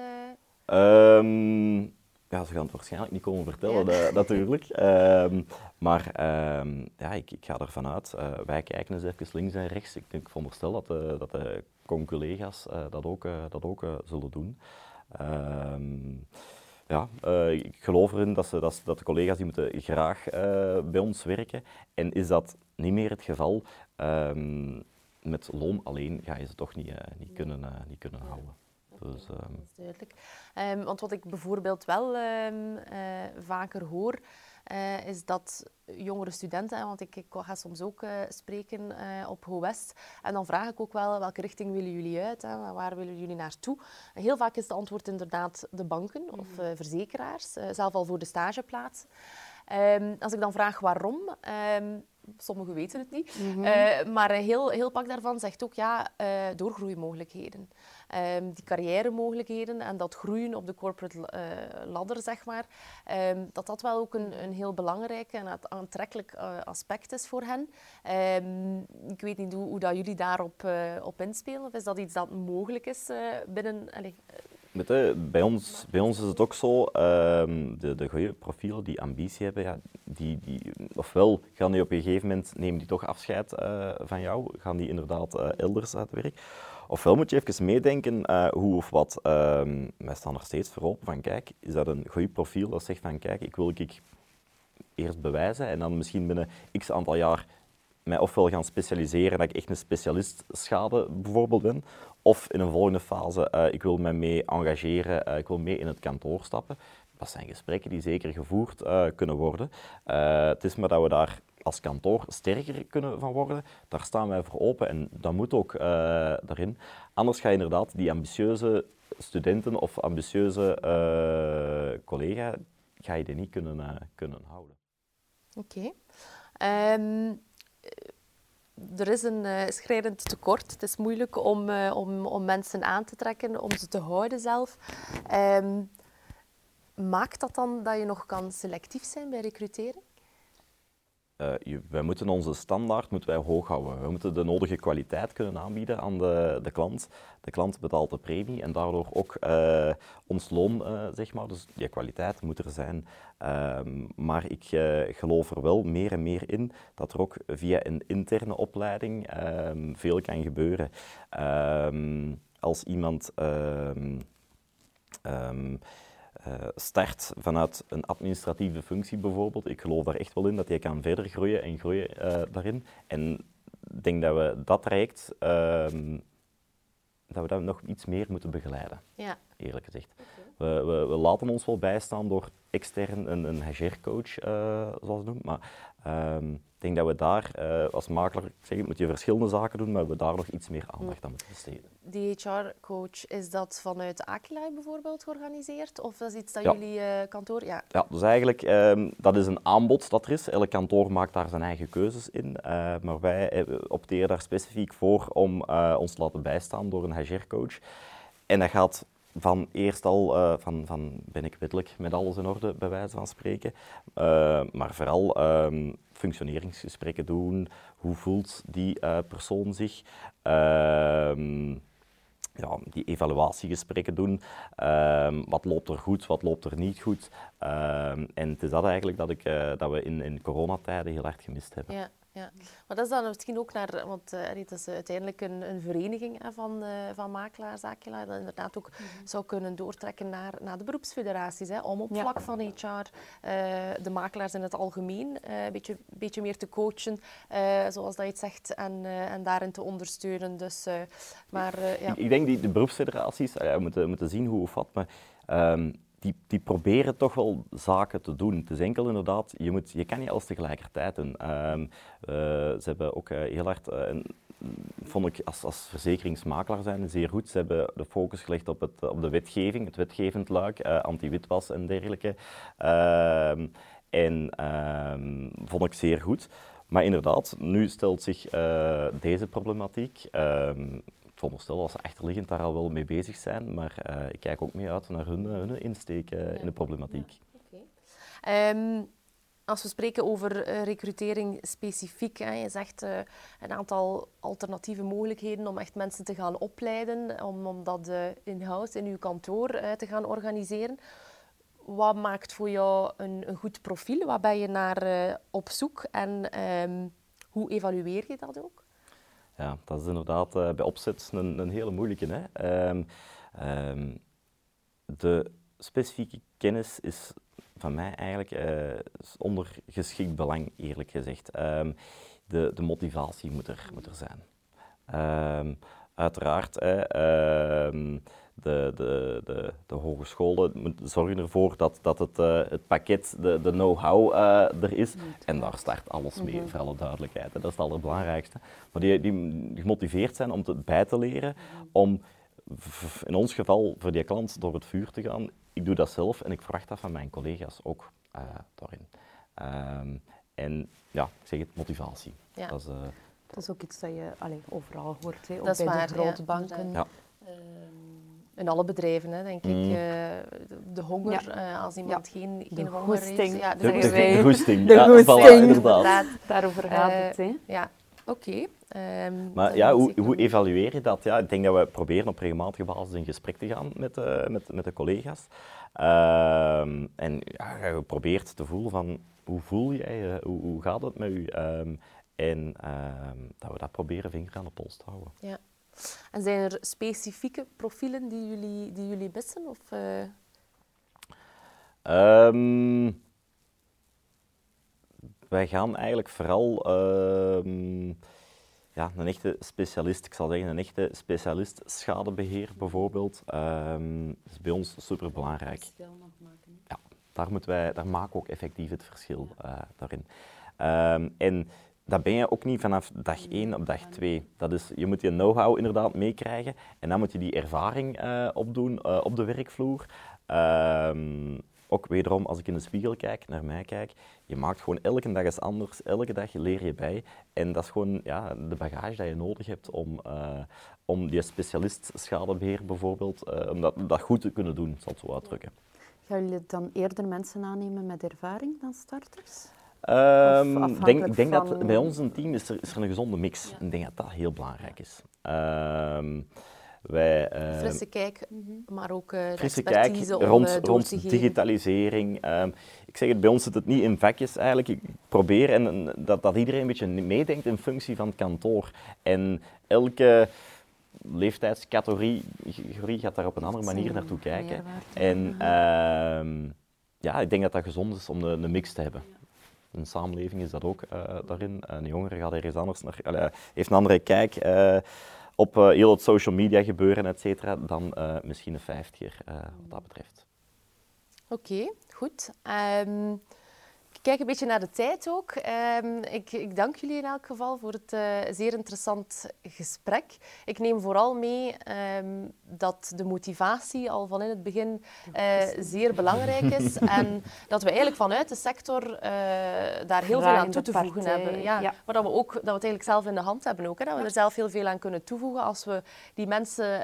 Um, ja, ze gaan het waarschijnlijk niet komen vertellen, ja. natuurlijk. Um, maar um, ja, ik, ik, ga ervan uit. Uh, wij kijken eens even links en rechts. Ik, denk, ik veronderstel dat de, dat de conculega's uh, dat ook, uh, dat ook zullen doen. ja, ik geloof erin dat, ze, dat, dat, de collega's die moeten graag bij ons werken. En is dat niet meer het geval, met loon alleen ga je ze toch niet, niet, kunnen, niet kunnen houden. Dus, um... Dat is duidelijk. Um, want wat ik bijvoorbeeld wel um, uh, vaker hoor, uh, is dat jongere studenten, want ik, ik ga soms ook uh, spreken op HoWest, en dan vraag ik ook wel welke richting willen jullie uit, hè, waar willen jullie naartoe. Heel vaak is het antwoord inderdaad de banken of mhm. verzekeraars, zelf al voor de stageplaats. als ik dan vraag waarom, sommigen weten het niet, mm -hmm. maar heel, heel pak daarvan zegt ook ja, doorgroeimogelijkheden um, die carrière-mogelijkheden en dat groeien op de corporate uh, ladder, zeg maar, um, dat dat wel ook een, een heel belangrijk en aantrekkelijk uh, aspect is voor hen. Um, ik weet niet hoe, dat jullie daarop uh, op inspelen, of is dat iets dat mogelijk is binnen... Allez, bij, ons, bij ons is het ook zo, de, de goede profielen die ambitie hebben, ja, die, die, ofwel gaan die op een gegeven moment, nemen die toch afscheid van jou, gaan die inderdaad elders uit werk. Ofwel moet je even meedenken uh, hoe of wat. Uh, wij staan er steeds voor open van, kijk, is dat een goed profiel dat zegt van, kijk, ik wil ik eerst bewijzen en dan misschien binnen x aantal jaar mij ofwel gaan specialiseren, dat ik echt een specialist schade bijvoorbeeld ben, of in een volgende fase, uh, ik wil mij mee engageren, uh, ik wil mee in het kantoor stappen. Dat zijn gesprekken die zeker gevoerd kunnen worden. het is maar dat we daar als kantoor sterker kunnen van worden, daar staan wij voor open en dat moet ook uh, daarin. Anders ga je inderdaad die ambitieuze studenten of ambitieuze uh, collega ga je die niet kunnen, uh, kunnen houden. Oké. Um, er is een schrijnend tekort. Het is moeilijk om, om, om mensen aan te trekken, om ze te houden zelf. Um, maakt dat dan dat je nog kan selectief zijn bij recrutering? Uh, wij moeten onze standaard moeten wij hoog houden. We moeten de nodige kwaliteit kunnen aanbieden aan de, de klant. De klant betaalt de premie en daardoor ook uh, ons loon, uh, zeg maar. Dus die kwaliteit moet er zijn. Ehm, maar ik geloof er wel meer en meer in dat er ook via een interne opleiding ehm, veel kan gebeuren. Ehm, als iemand start vanuit een administratieve functie bijvoorbeeld. Ik geloof daar echt wel in dat je kan verder groeien en groeien uh, daarin. En ik denk dat we dat traject, uh, dat we dat nog iets meer moeten begeleiden, ja. eerlijk gezegd. Okay. We, we, we, laten ons wel bijstaan door extern een, een HR-coach, uh, zoals het noemt, maar ehm, ik denk dat we daar uh, als makelaar, ik zeg het, moet je verschillende zaken doen, maar we daar nog iets meer aandacht aan moeten besteden. Die HR-coach, is dat vanuit Aquila bijvoorbeeld georganiseerd? Of is iets dat ja. jullie uh, kantoor... Ja, ja dus eigenlijk, um, dat is een aanbod dat er is. Elk kantoor maakt daar zijn eigen keuzes in. Uh, maar wij opteren daar specifiek voor om ons te laten bijstaan door een HR-coach. En dat gaat van eerst al uh, van, van ben ik wettelijk met alles in orde, bij wijze van spreken. Uh, maar vooral um, functioneringsgesprekken doen. Hoe voelt die uh, persoon zich? Ja, die evaluatiegesprekken doen. Uh, wat loopt er goed, wat loopt er niet goed. Ehm, en het is dat eigenlijk dat, ik, dat we in, in coronatijden heel hard gemist hebben. Ja. Ja. Maar dat is dan misschien ook naar, want uh, het is uiteindelijk een, een vereniging hè, van, uh, van makelaars, dat inderdaad ook mhm. zou kunnen doortrekken naar, naar de beroepsfederaties, hè, om op vlak van HR uh, de makelaars in het algemeen een beetje, beetje meer te coachen, zoals dat je het zegt, en, en daarin te ondersteunen. Dus, maar, ja. ik, ik, denk die de beroepsfederaties, we moeten, moeten zien hoe of wat, maar um, die, die proberen toch wel zaken te doen. Het is enkel inderdaad, je, moet, je kan niet alles tegelijkertijd doen. Um, ze hebben ook uh, heel hard, uh, vond ik als, als verzekeringsmakelaar zijn, zeer goed. Ze hebben de focus gelegd op, het, op de wetgeving, het wetgevend luik, anti-witwas en dergelijke. Ehm, en ehm, vond ik zeer goed. Maar inderdaad, nu stelt zich deze problematiek veronderstel dat ze achterliggend daar al wel mee bezig zijn, maar uh, ik kijk ook mee uit naar hun, eh, hun insteek uh, in de problematiek. Ja. Okay. Um, als we spreken over uh, recrutering specifiek, hè, je zegt een aantal alternatieve mogelijkheden om echt mensen te gaan opleiden, om, om dat in-house in uw kantoor te gaan organiseren. Wat maakt voor jou een, een goed profiel? Waar ben je naar op zoek en um, hoe evalueer je dat ook? Ja, dat is inderdaad uh, bij opzet een, een hele moeilijke. Hè. Um, um, de specifieke kennis is van mij eigenlijk uh, ondergeschikt belang, eerlijk gezegd. Um, de, de motivatie moet er, moet er zijn. uiteraard, de, de, de, de hogescholen zorgen ervoor dat, dat het, uh, het pakket, de, de know-how uh, er is. En daar start alles mee, mm -hmm. voor alle duidelijkheid. Dat is het allerbelangrijkste. Maar die, die gemotiveerd zijn om het bij te leren, om in ons geval voor die klant door het vuur te gaan. Ik doe dat zelf en ik verwacht dat van mijn collega's ook uh, daarin. Um, en ja, ik zeg het, motivatie. Ja. Dat, is, dat is ook iets dat je allez, overal hoort, hè, ook dat bij waar, de grote ja. banken. Ja. Um, in alle bedrijven, hè, denk mm. ik. Uh, de honger, ja. uh, als iemand ja. geen, geen de honger heeft. Ja, de, de, de, de goesting. *laughs* De ja, goesting. inderdaad. Daarover gaat uh, het. Hè. Ja, oké. Okay. Um, maar ja, hoe, hoe evalueer je dat? Ja, ik denk dat we proberen op regelmatige basis in gesprek te gaan met, met, met de collega's. Um, en ja, je probeert te voelen van, hoe voel jij je? Hoe, hoe gaat het met u? Um, en dat we dat proberen vinger aan de pols te houden. Ja. En zijn er specifieke profielen die jullie, die jullie missen? Of, uh... um, wij gaan eigenlijk vooral um, ja, een echte specialist, ik zal zeggen een echte specialist schadebeheer bijvoorbeeld, um, is bij ons super belangrijk. Ja, daar, moeten wij, daar maken we ook effectief het verschil uh, daarin. en dat ben je ook niet vanaf dag 1 op dag 2. Dat is, je moet je know-how inderdaad meekrijgen en dan moet je die ervaring uh, opdoen uh, op de werkvloer. Um, ook wederom, als ik in de spiegel kijk, naar mij kijk, je maakt gewoon elke dag eens anders, elke dag leer je bij. En dat is gewoon ja, de bagage dat je nodig hebt om, uh, om die specialist schadebeheer bijvoorbeeld, om dat, dat goed te kunnen doen, zal ik zo uitdrukken. Gaan jullie dan eerder mensen aannemen met ervaring dan starters? Um, denk, ik denk van... dat bij ons een team is er, is er een gezonde mix. Ja. Ik denk dat dat heel belangrijk is. Um, wij, uh, frisse kijk, maar ook uh, frisse kijk rond, om, uh, rond digitalisering. Um, ik zeg het, bij ons zit het niet in vakjes eigenlijk. Ik probeer en, en, dat, dat iedereen een beetje meedenkt in functie van het kantoor. En elke leeftijdscategorie gaat daar op een andere manier naartoe kijken. En ja, ik denk dat dat gezond is om een, een mix te hebben. Een samenleving is dat ook uh, daarin. Een jongere gaat ergens anders naar, heeft een andere kijk uh, op heel het social media gebeuren, et cetera, dan misschien een vijftiger wat dat betreft. Oké, goed. Ik kijk een beetje naar de tijd ook. Um, ik, ik, dank jullie in elk geval voor het uh, zeer interessant gesprek. Ik neem vooral mee um, dat de motivatie al van in het begin uh, zeer belangrijk is. *laughs* en dat we eigenlijk vanuit de sector uh, daar heel veel aan toe te voegen hebben. Ja, ja. Maar dat we, ook, dat we het eigenlijk zelf in de hand hebben ook. Hè, dat we er zelf heel veel aan kunnen toevoegen als we die mensen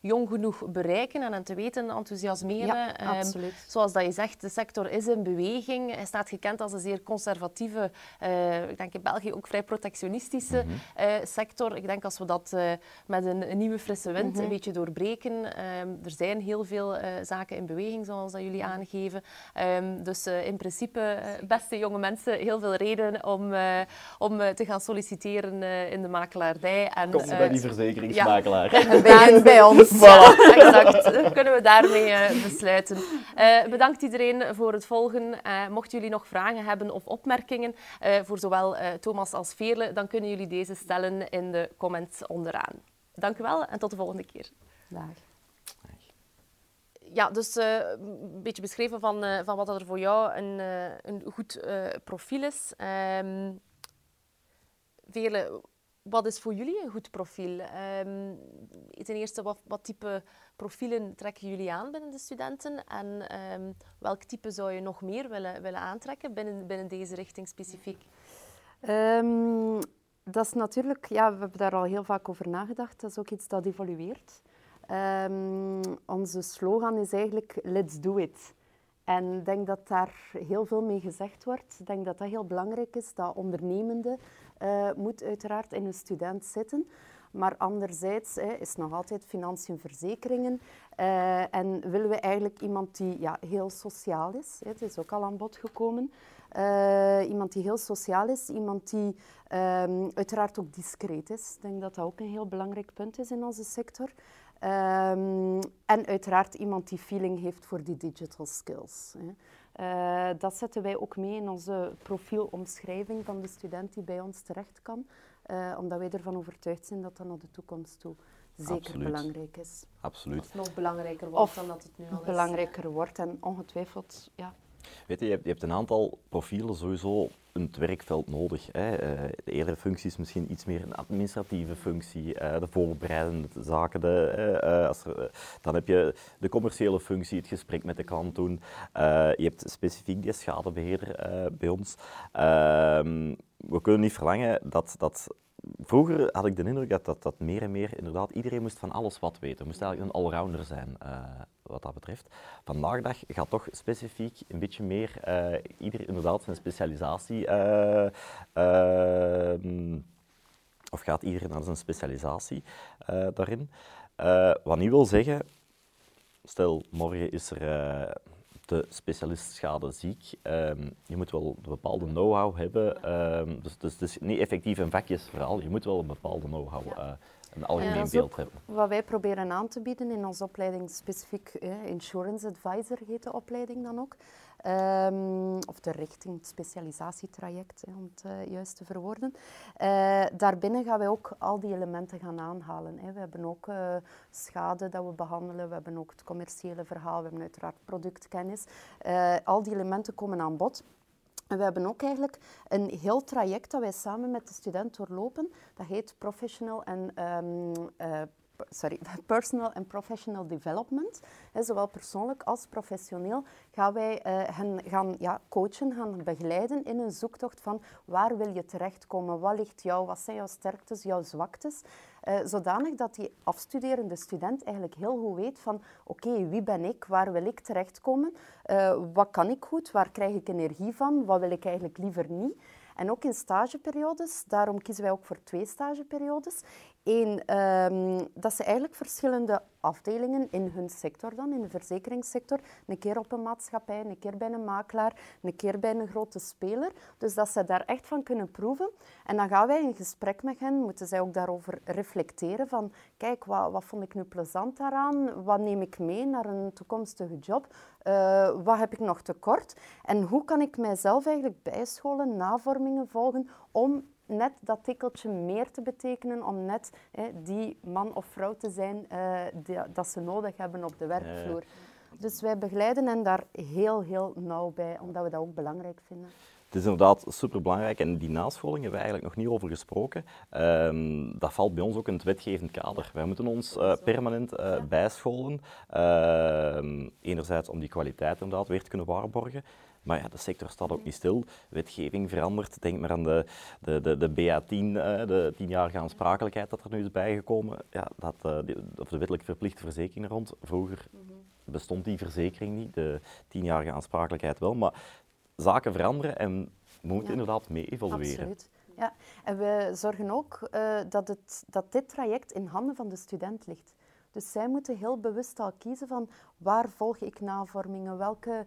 jong genoeg bereiken en aan te weten enthousiasmeren. Ja, um, zoals dat je zegt, de sector is in beweging. Hij staat gekend als een zeer conservatieve, uh, ik denk in België ook vrij protectionistische mhm. sector. Ik denk als we dat met een, een, nieuwe frisse wind mhm. een beetje doorbreken. Ehm, er zijn heel veel zaken in beweging, zoals dat jullie aangeven. Um, dus in principe, beste jonge mensen, heel veel reden om, om te gaan solliciteren in de makelaardij. En, Kom bij die verzekeringsmakelaar. Ja, *laughs* bij ons. Voilà. exact. Kunnen we daarmee besluiten. bedankt iedereen voor het volgen. Uh, mochten jullie nog vragen hebben of opmerkingen uh, voor zowel uh, Thomas als Veerle, dan kunnen jullie deze stellen in de comments onderaan. Dank u wel en tot de volgende keer. Dag. Ja, dus een beetje beschreven van, van wat er voor jou een, een goed profiel is. Um, Veerle, wat is voor jullie een goed profiel? Um, ten eerste, wat, wat type profielen trekken jullie aan binnen de studenten? En ehm, welk type zou je nog meer willen, willen aantrekken binnen, binnen deze richting specifiek? Um, dat is natuurlijk, ja, we hebben daar al heel vaak over nagedacht. Dat is ook iets dat evolueert. onze slogan is eigenlijk Let's do it. En ik denk dat daar heel veel mee gezegd wordt. Ik denk dat dat heel belangrijk is. Dat ondernemende uh, moet uiteraard in een student zitten. Maar anderzijds hè, is nog altijd financiën verzekeringen. Uh, en willen we eigenlijk iemand die ja, heel sociaal is. Het is ook al aan bod gekomen. Uh, iemand die heel sociaal is, iemand die um, uiteraard ook discreet is. Ik denk dat dat ook een heel belangrijk punt is in onze sector. Um, en uiteraard iemand die feeling heeft voor die digital skills. Hè. Uh, dat zetten wij ook mee in onze profielomschrijving van de student die bij ons terecht kan. Uh, omdat wij ervan overtuigd zijn dat dat naar de toekomst toe zeker belangrijk is. Absoluut. Of nog belangrijker wordt dan dat het nu al is. belangrijker wordt en ongetwijfeld, ja. Weet je, je hebt, een aantal profielen sowieso in het werkveld nodig. Hè. Uh, de eerdere functie is misschien iets meer een administratieve functie, uh, de voorbereidende zaken. De, uh, als dan heb je de commerciële functie, het gesprek met de klant doen. je hebt specifiek die schadebeheerder bij ons. Ehm, we kunnen niet verlangen dat, dat vroeger had ik de indruk dat, dat, dat meer en meer inderdaad iedereen moest van alles wat weten. Moest eigenlijk een allrounder zijn uh, wat dat betreft. Vandaag dag gaat toch specifiek een beetje meer uh, ieder inderdaad zijn specialisatie uh, of gaat iedereen naar zijn specialisatie daarin. wat niet wil zeggen, stel morgen is er de specialist schade ziek. Um, je moet wel een bepaalde know-how hebben. Um, dus, dus het is niet effectief een vakjesverhaal. Je moet wel een bepaalde know-how, uh, een algemeen beeld hebben. Wat wij proberen aan te bieden in onze opleiding, specifiek eh, Insurance Advisor heet de opleiding dan ook. Um, of de richting, het specialisatietraject, om het uh, juist te verwoorden. Uh, daarbinnen gaan wij ook al die elementen gaan aanhalen. We hebben ook uh, schade dat we behandelen, we hebben ook het commerciële verhaal, we hebben uiteraard productkennis. al die elementen komen aan bod. En we hebben ook eigenlijk een heel traject dat wij samen met de student doorlopen. Dat heet Professional en um, sorry, *laughs* personal en professional development. zowel persoonlijk als professioneel gaan wij uh, hen gaan ja, coachen, gaan begeleiden in een zoektocht van waar wil je terechtkomen, wat ligt jou, wat zijn jouw sterktes, jouw zwaktes. Uh, zodanig dat die afstuderende student eigenlijk heel goed weet van oké, wie ben ik, waar wil ik terechtkomen, uh, wat kan ik goed, waar krijg ik energie van, wat wil ik eigenlijk liever niet. En ook in stageperiodes, daarom kiezen wij ook voor twee stageperiodes. Eén, um, dat ze eigenlijk verschillende afdelingen in hun sector dan, in de verzekeringssector, een keer op een maatschappij, een keer bij een makelaar, een keer bij een grote speler. Dus dat ze daar echt van kunnen proeven. En dan gaan wij in gesprek met hen, moeten zij ook daarover reflecteren van, kijk, wat, wat vond ik nu plezant daaraan? Wat neem ik mee naar een toekomstige job? Uh, wat heb ik nog tekort? En hoe kan ik mijzelf eigenlijk bijscholen, navormingen volgen om net dat tikkeltje meer te betekenen om net hè, die man of vrouw te zijn die, dat ze nodig hebben op de werkvloer. Dus wij begeleiden hen daar heel, heel nauw bij, omdat we dat ook belangrijk vinden. Het is inderdaad superbelangrijk en die nascholing hebben we eigenlijk nog niet over gesproken. Um, dat valt bij ons ook in het wetgevend kader. Wij moeten ons uh, permanent uh, bijscholen. Uh, enerzijds om die kwaliteit inderdaad weer te kunnen waarborgen. Maar ja, de sector staat ook niet stil. Wetgeving verandert. Denk maar aan de, de, de, de BA10, de tienjarige aansprakelijkheid dat er nu is bijgekomen. Ja, dat, of de wettelijk verplichte verzekering rond. Vroeger bestond die verzekering niet, de tienjarige aansprakelijkheid wel. Maar zaken veranderen en we moeten inderdaad mee evolueren. Absoluut. Ja, en we zorgen ook uh, dat, het, dat dit traject in handen van de student ligt. Dus zij moeten heel bewust al kiezen van waar volg ik navormingen, welke,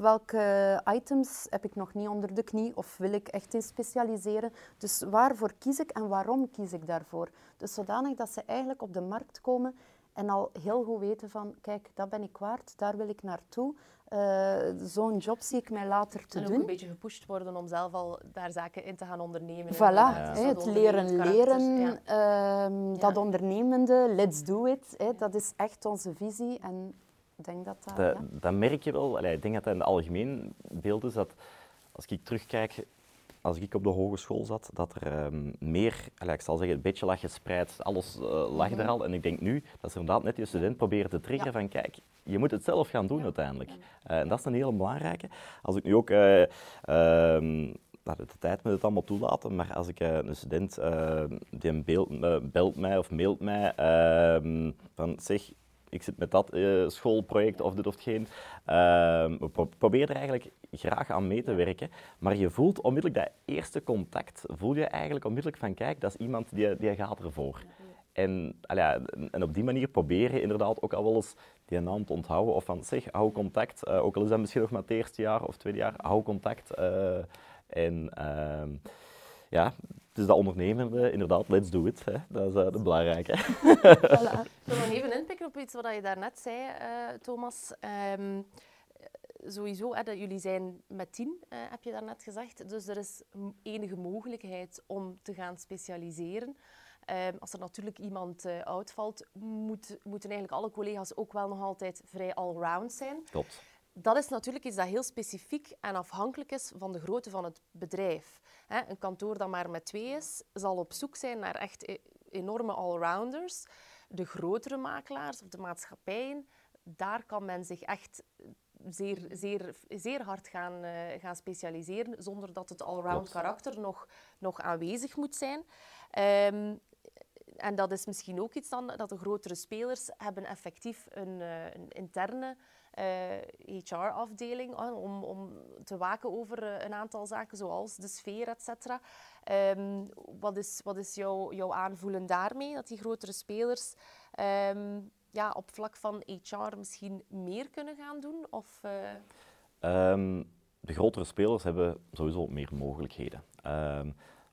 welke items heb ik nog niet onder de knie of wil ik echt in specialiseren. Dus waarvoor kies ik en waarom kies ik daarvoor. Dus zodanig dat ze eigenlijk op de markt komen en al heel goed weten van, kijk, dat ben ik waard, daar wil ik naartoe. Uh, Zo'n job zie ik mij later te en doen. ook een beetje gepusht worden om zelf al daar zaken in te gaan ondernemen. Voilà, ja. het leren leren, ja. uh, dat ondernemende, let's do it. Hè, dat is echt onze visie. En ik denk dat dat... Dat, dat merk je wel. Allee, ik denk dat dat in het algemeen beeld is dat, als ik terugkijk als ik op de hogeschool zat, dat er um, meer, ik zal zeggen, een beetje lag gespreid, alles uh, lag er al. En ik denk nu dat ze inderdaad net die student proberen te triggeren ja. van kijk, je moet het zelf gaan doen uiteindelijk. Uh, en dat is een hele belangrijke. Als ik nu ook... Uh, de tijd met het allemaal toelaten, maar als ik een student die een beeld, belt mij of mailt mij ehm, van zeg, ik zit met dat schoolproject of dit of geen. Uh, we pro proberen er eigenlijk graag aan mee te werken, maar je voelt onmiddellijk dat eerste contact, voel je eigenlijk onmiddellijk van kijk, dat is iemand die, die gaat ervoor. En, ja, en op die manier proberen inderdaad ook al wel eens die naam te onthouden of van zeg, hou contact, uh, ook al is dat misschien nog maar het eerste jaar of tweede jaar, hou contact. en ehm, ja, het is dat ondernemende, inderdaad, let's do it. Hè. Dat is uh, de belangrijke. Voilà. Ik wil nog even inpikken op iets wat je daarnet zei, Thomas. Um, sowieso, hè, dat jullie zijn met tien, heb je daarnet gezegd. Dus er is enige mogelijkheid om te gaan specialiseren. Um, als er natuurlijk iemand uh, uitvalt, moet, moeten eigenlijk alle collega's ook wel nog altijd vrij allround zijn. Klopt. Dat is natuurlijk iets dat heel specifiek en afhankelijk is van de grootte van het bedrijf. Een kantoor dat maar met twee is, zal op zoek zijn naar echt e-, enorme allrounders. De grotere makelaars of de maatschappijen, daar kan men zich echt zeer, zeer, zeer hard gaan, uh, gaan specialiseren, zonder dat het allround karakter nog, nog aanwezig moet zijn. Um, en dat is misschien ook iets dan, dat de grotere spelers hebben effectief een, uh, een interne uh, HR-afdeling om, om te waken over uh, een aantal zaken, zoals de sfeer, et cetera. Um, wat is, wat is jouw, jouw aanvoelen daarmee, dat die grotere spelers um, ja, op vlak van HR misschien meer kunnen gaan doen? Of, um, de grotere spelers hebben sowieso meer mogelijkheden.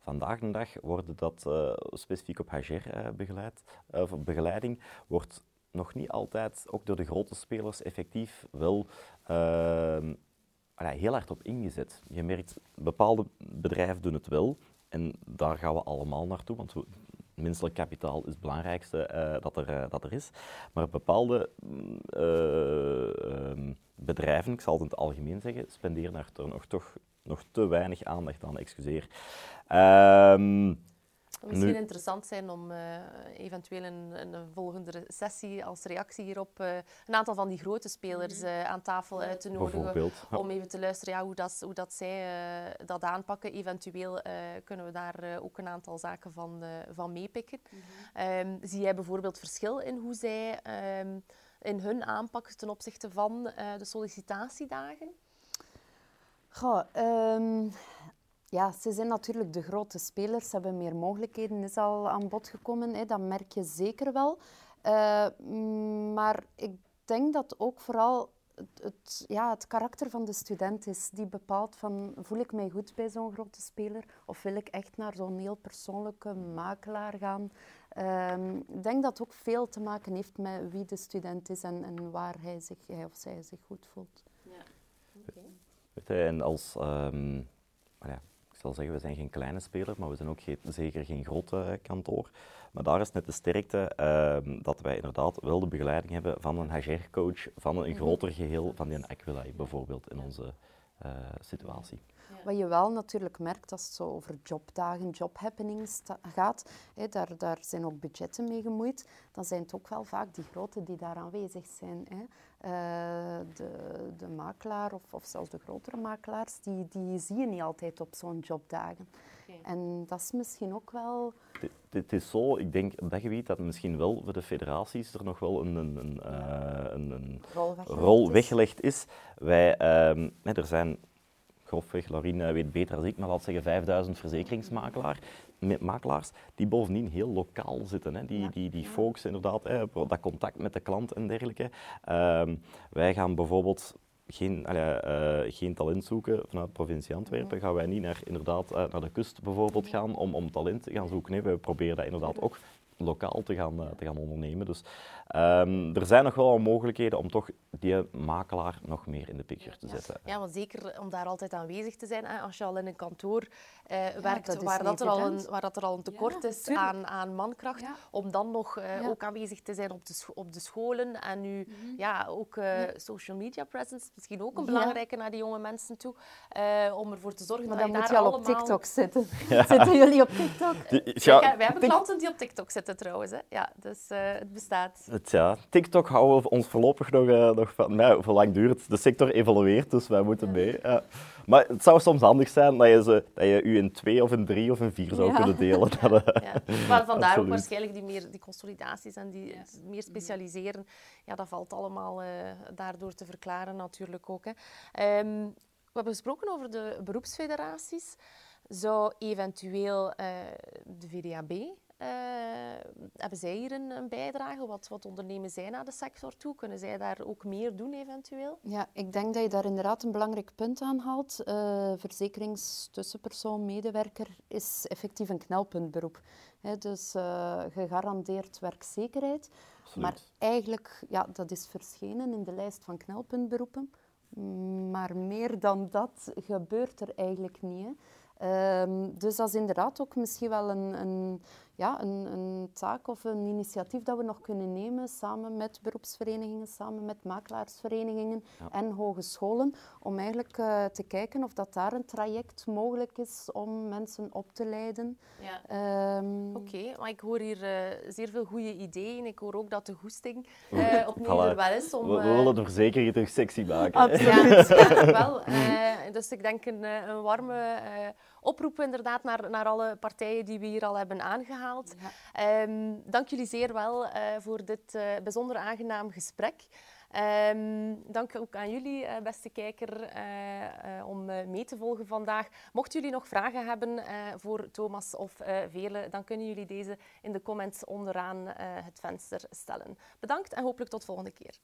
Vandaag de dag wordt dat uh, specifiek op HR uh, begeleid, uh, begeleiding, wordt nog niet altijd, ook door de grote spelers, effectief wel heel hard op ingezet. Je merkt, bepaalde bedrijven doen het wel en daar gaan we allemaal naartoe, want we, menselijk kapitaal is het belangrijkste dat, er, dat er is. Maar bepaalde uh, bedrijven, ik zal het in het algemeen zeggen, spenderen daar nog toch nog te weinig aandacht aan, excuseer. Um, Misschien nu... interessant zijn om uh, eventueel een, een, volgende sessie als reactie hierop uh, een aantal van die grote spelers uh, aan tafel uit te nodigen. Om even te luisteren ja, hoe, dat, hoe dat zij dat aanpakken. Eventueel kunnen we daar ook een aantal zaken van, van meepikken. Mm -hmm. um, zie jij bijvoorbeeld verschil in hoe zij um, in hun aanpak ten opzichte van de sollicitatiedagen? Goh, um, ja, ze zijn natuurlijk de grote spelers, ze hebben meer mogelijkheden, is al aan bod gekomen. Hè, dat merk je zeker wel. Uh, maar ik denk dat ook vooral het, ja, het karakter van de student is die bepaalt van voel ik mij goed bij zo'n grote speler of wil ik echt naar zo'n heel persoonlijke makelaar gaan. Um, ik denk dat het ook veel te maken heeft met wie de student is en, en waar hij, zich, hij of zij zich goed voelt. Ja. Okay. En als, um, ja, ik zal zeggen, we zijn geen kleine speler, maar we zijn ook geen, zeker geen groot uh, kantoor. Maar daar is net de sterkte uh, dat wij inderdaad wel de begeleiding hebben van een HR-coach, van een groter geheel, van die Aquilai bijvoorbeeld in onze uh, situatie. Wat je wel natuurlijk merkt als het zo over jobdagen, jobhappenings gaat, hè, daar, daar zijn ook budgetten mee gemoeid, dan zijn het ook wel vaak die grote die daar aanwezig zijn. Hè. Uh, de, de makelaar of, of zelfs de grotere makelaars, die, die zie je niet altijd op zo'n jobdagen. Okay. En dat is misschien ook wel... Het is zo, ik denk op dat gebied dat misschien wel voor de federaties er nog wel een, een, een, uh, een, een rol, weggelegd, rol weggelegd is. Wij, um, er zijn grofweg, Laurine weet beter dan ik, maar laat zeggen 5000 verzekeringsmakelaars makelaars die bovendien heel lokaal zitten. Hè. Die, die, die focussen inderdaad hè, op dat contact met de klant en dergelijke. Ehm, wij gaan bijvoorbeeld geen, uh, geen talent zoeken vanuit de provincie Antwerpen. Gaan wij niet naar, inderdaad, uh, naar de kust bijvoorbeeld gaan om, om talent te gaan zoeken. Nee, we proberen dat inderdaad ook lokaal te gaan, uh, te gaan ondernemen. Dus um, er zijn nog wel mogelijkheden om toch die makelaar nog meer in de picture te zetten. Ja, want zeker om daar altijd aanwezig te zijn. Hè, als je al in een kantoor uh, werkt dat waar, dat er al een, waar dat er al een tekort ja, is aan, aan mankracht, om dan nog uh, ook aanwezig te zijn op de, op de scholen en nu mm -hmm. ja, ook social media presence, misschien ook een belangrijke naar die jonge mensen toe, om ervoor te zorgen maar dat dan je moet daar je al allemaal... op TikTok zitten. *laughs* Zitten jullie op TikTok? Die, wij hebben klanten die op TikTok zitten trouwens. Hè. Ja, dus het bestaat. Het, ja, TikTok houden we ons voorlopig nog, uh, nog van. Maar voor lang duurt het? De sector evolueert, dus wij moeten mee. Ja. Maar het zou soms handig zijn dat je, ze, dat je u in twee of in drie of in vier zou ja. kunnen delen. *laughs* Ja, ja. Maar vandaar Absoluut. ook waarschijnlijk die, meer, die consolidaties en die meer specialiseren. Ja, dat valt allemaal uh, daardoor te verklaren natuurlijk ook. Hè. Um, we hebben gesproken over de beroepsfederaties. Zou eventueel uh, de VDAB uh, hebben zij hier een, een, bijdrage? Wat, wat ondernemen zij naar de sector toe? Kunnen zij daar ook meer doen eventueel? Ja, ik denk dat je daar inderdaad een belangrijk punt aan haalt. Uh, verzekeringstussenpersoon, medewerker is effectief een knelpuntberoep. He, dus uh, gegarandeerd werkzekerheid. Absoluut. Maar eigenlijk, ja, dat is verschenen in de lijst van knelpuntberoepen. Maar meer dan dat gebeurt er eigenlijk niet. Um, dus dat is inderdaad ook misschien wel een, een ja, een, een, taak of een initiatief dat we nog kunnen nemen samen met beroepsverenigingen, samen met makelaarsverenigingen ja. en hogescholen, om eigenlijk uh, te kijken of dat daar een traject mogelijk is om mensen op te leiden. Ja. Um, Oké, okay, maar ik hoor hier uh, zeer veel goede ideeën. Ik hoor ook dat de goesting uh, opnieuw er wel is. Om, we, we willen de verzekering terug sexy maken. Absoluut, *laughs* ja, wel. dus ik denk een, een warme oproep inderdaad naar, naar alle partijen die we hier al hebben aangehaald. Ja. Um, dank jullie zeer wel uh, voor dit uh, bijzonder aangenaam gesprek. Um, dank ook aan jullie, uh, beste kijker, uh, om mee te volgen vandaag. Mochten jullie nog vragen hebben voor Thomas of Vele, dan kunnen jullie deze in de comments onderaan het venster stellen. Bedankt en hopelijk tot volgende keer.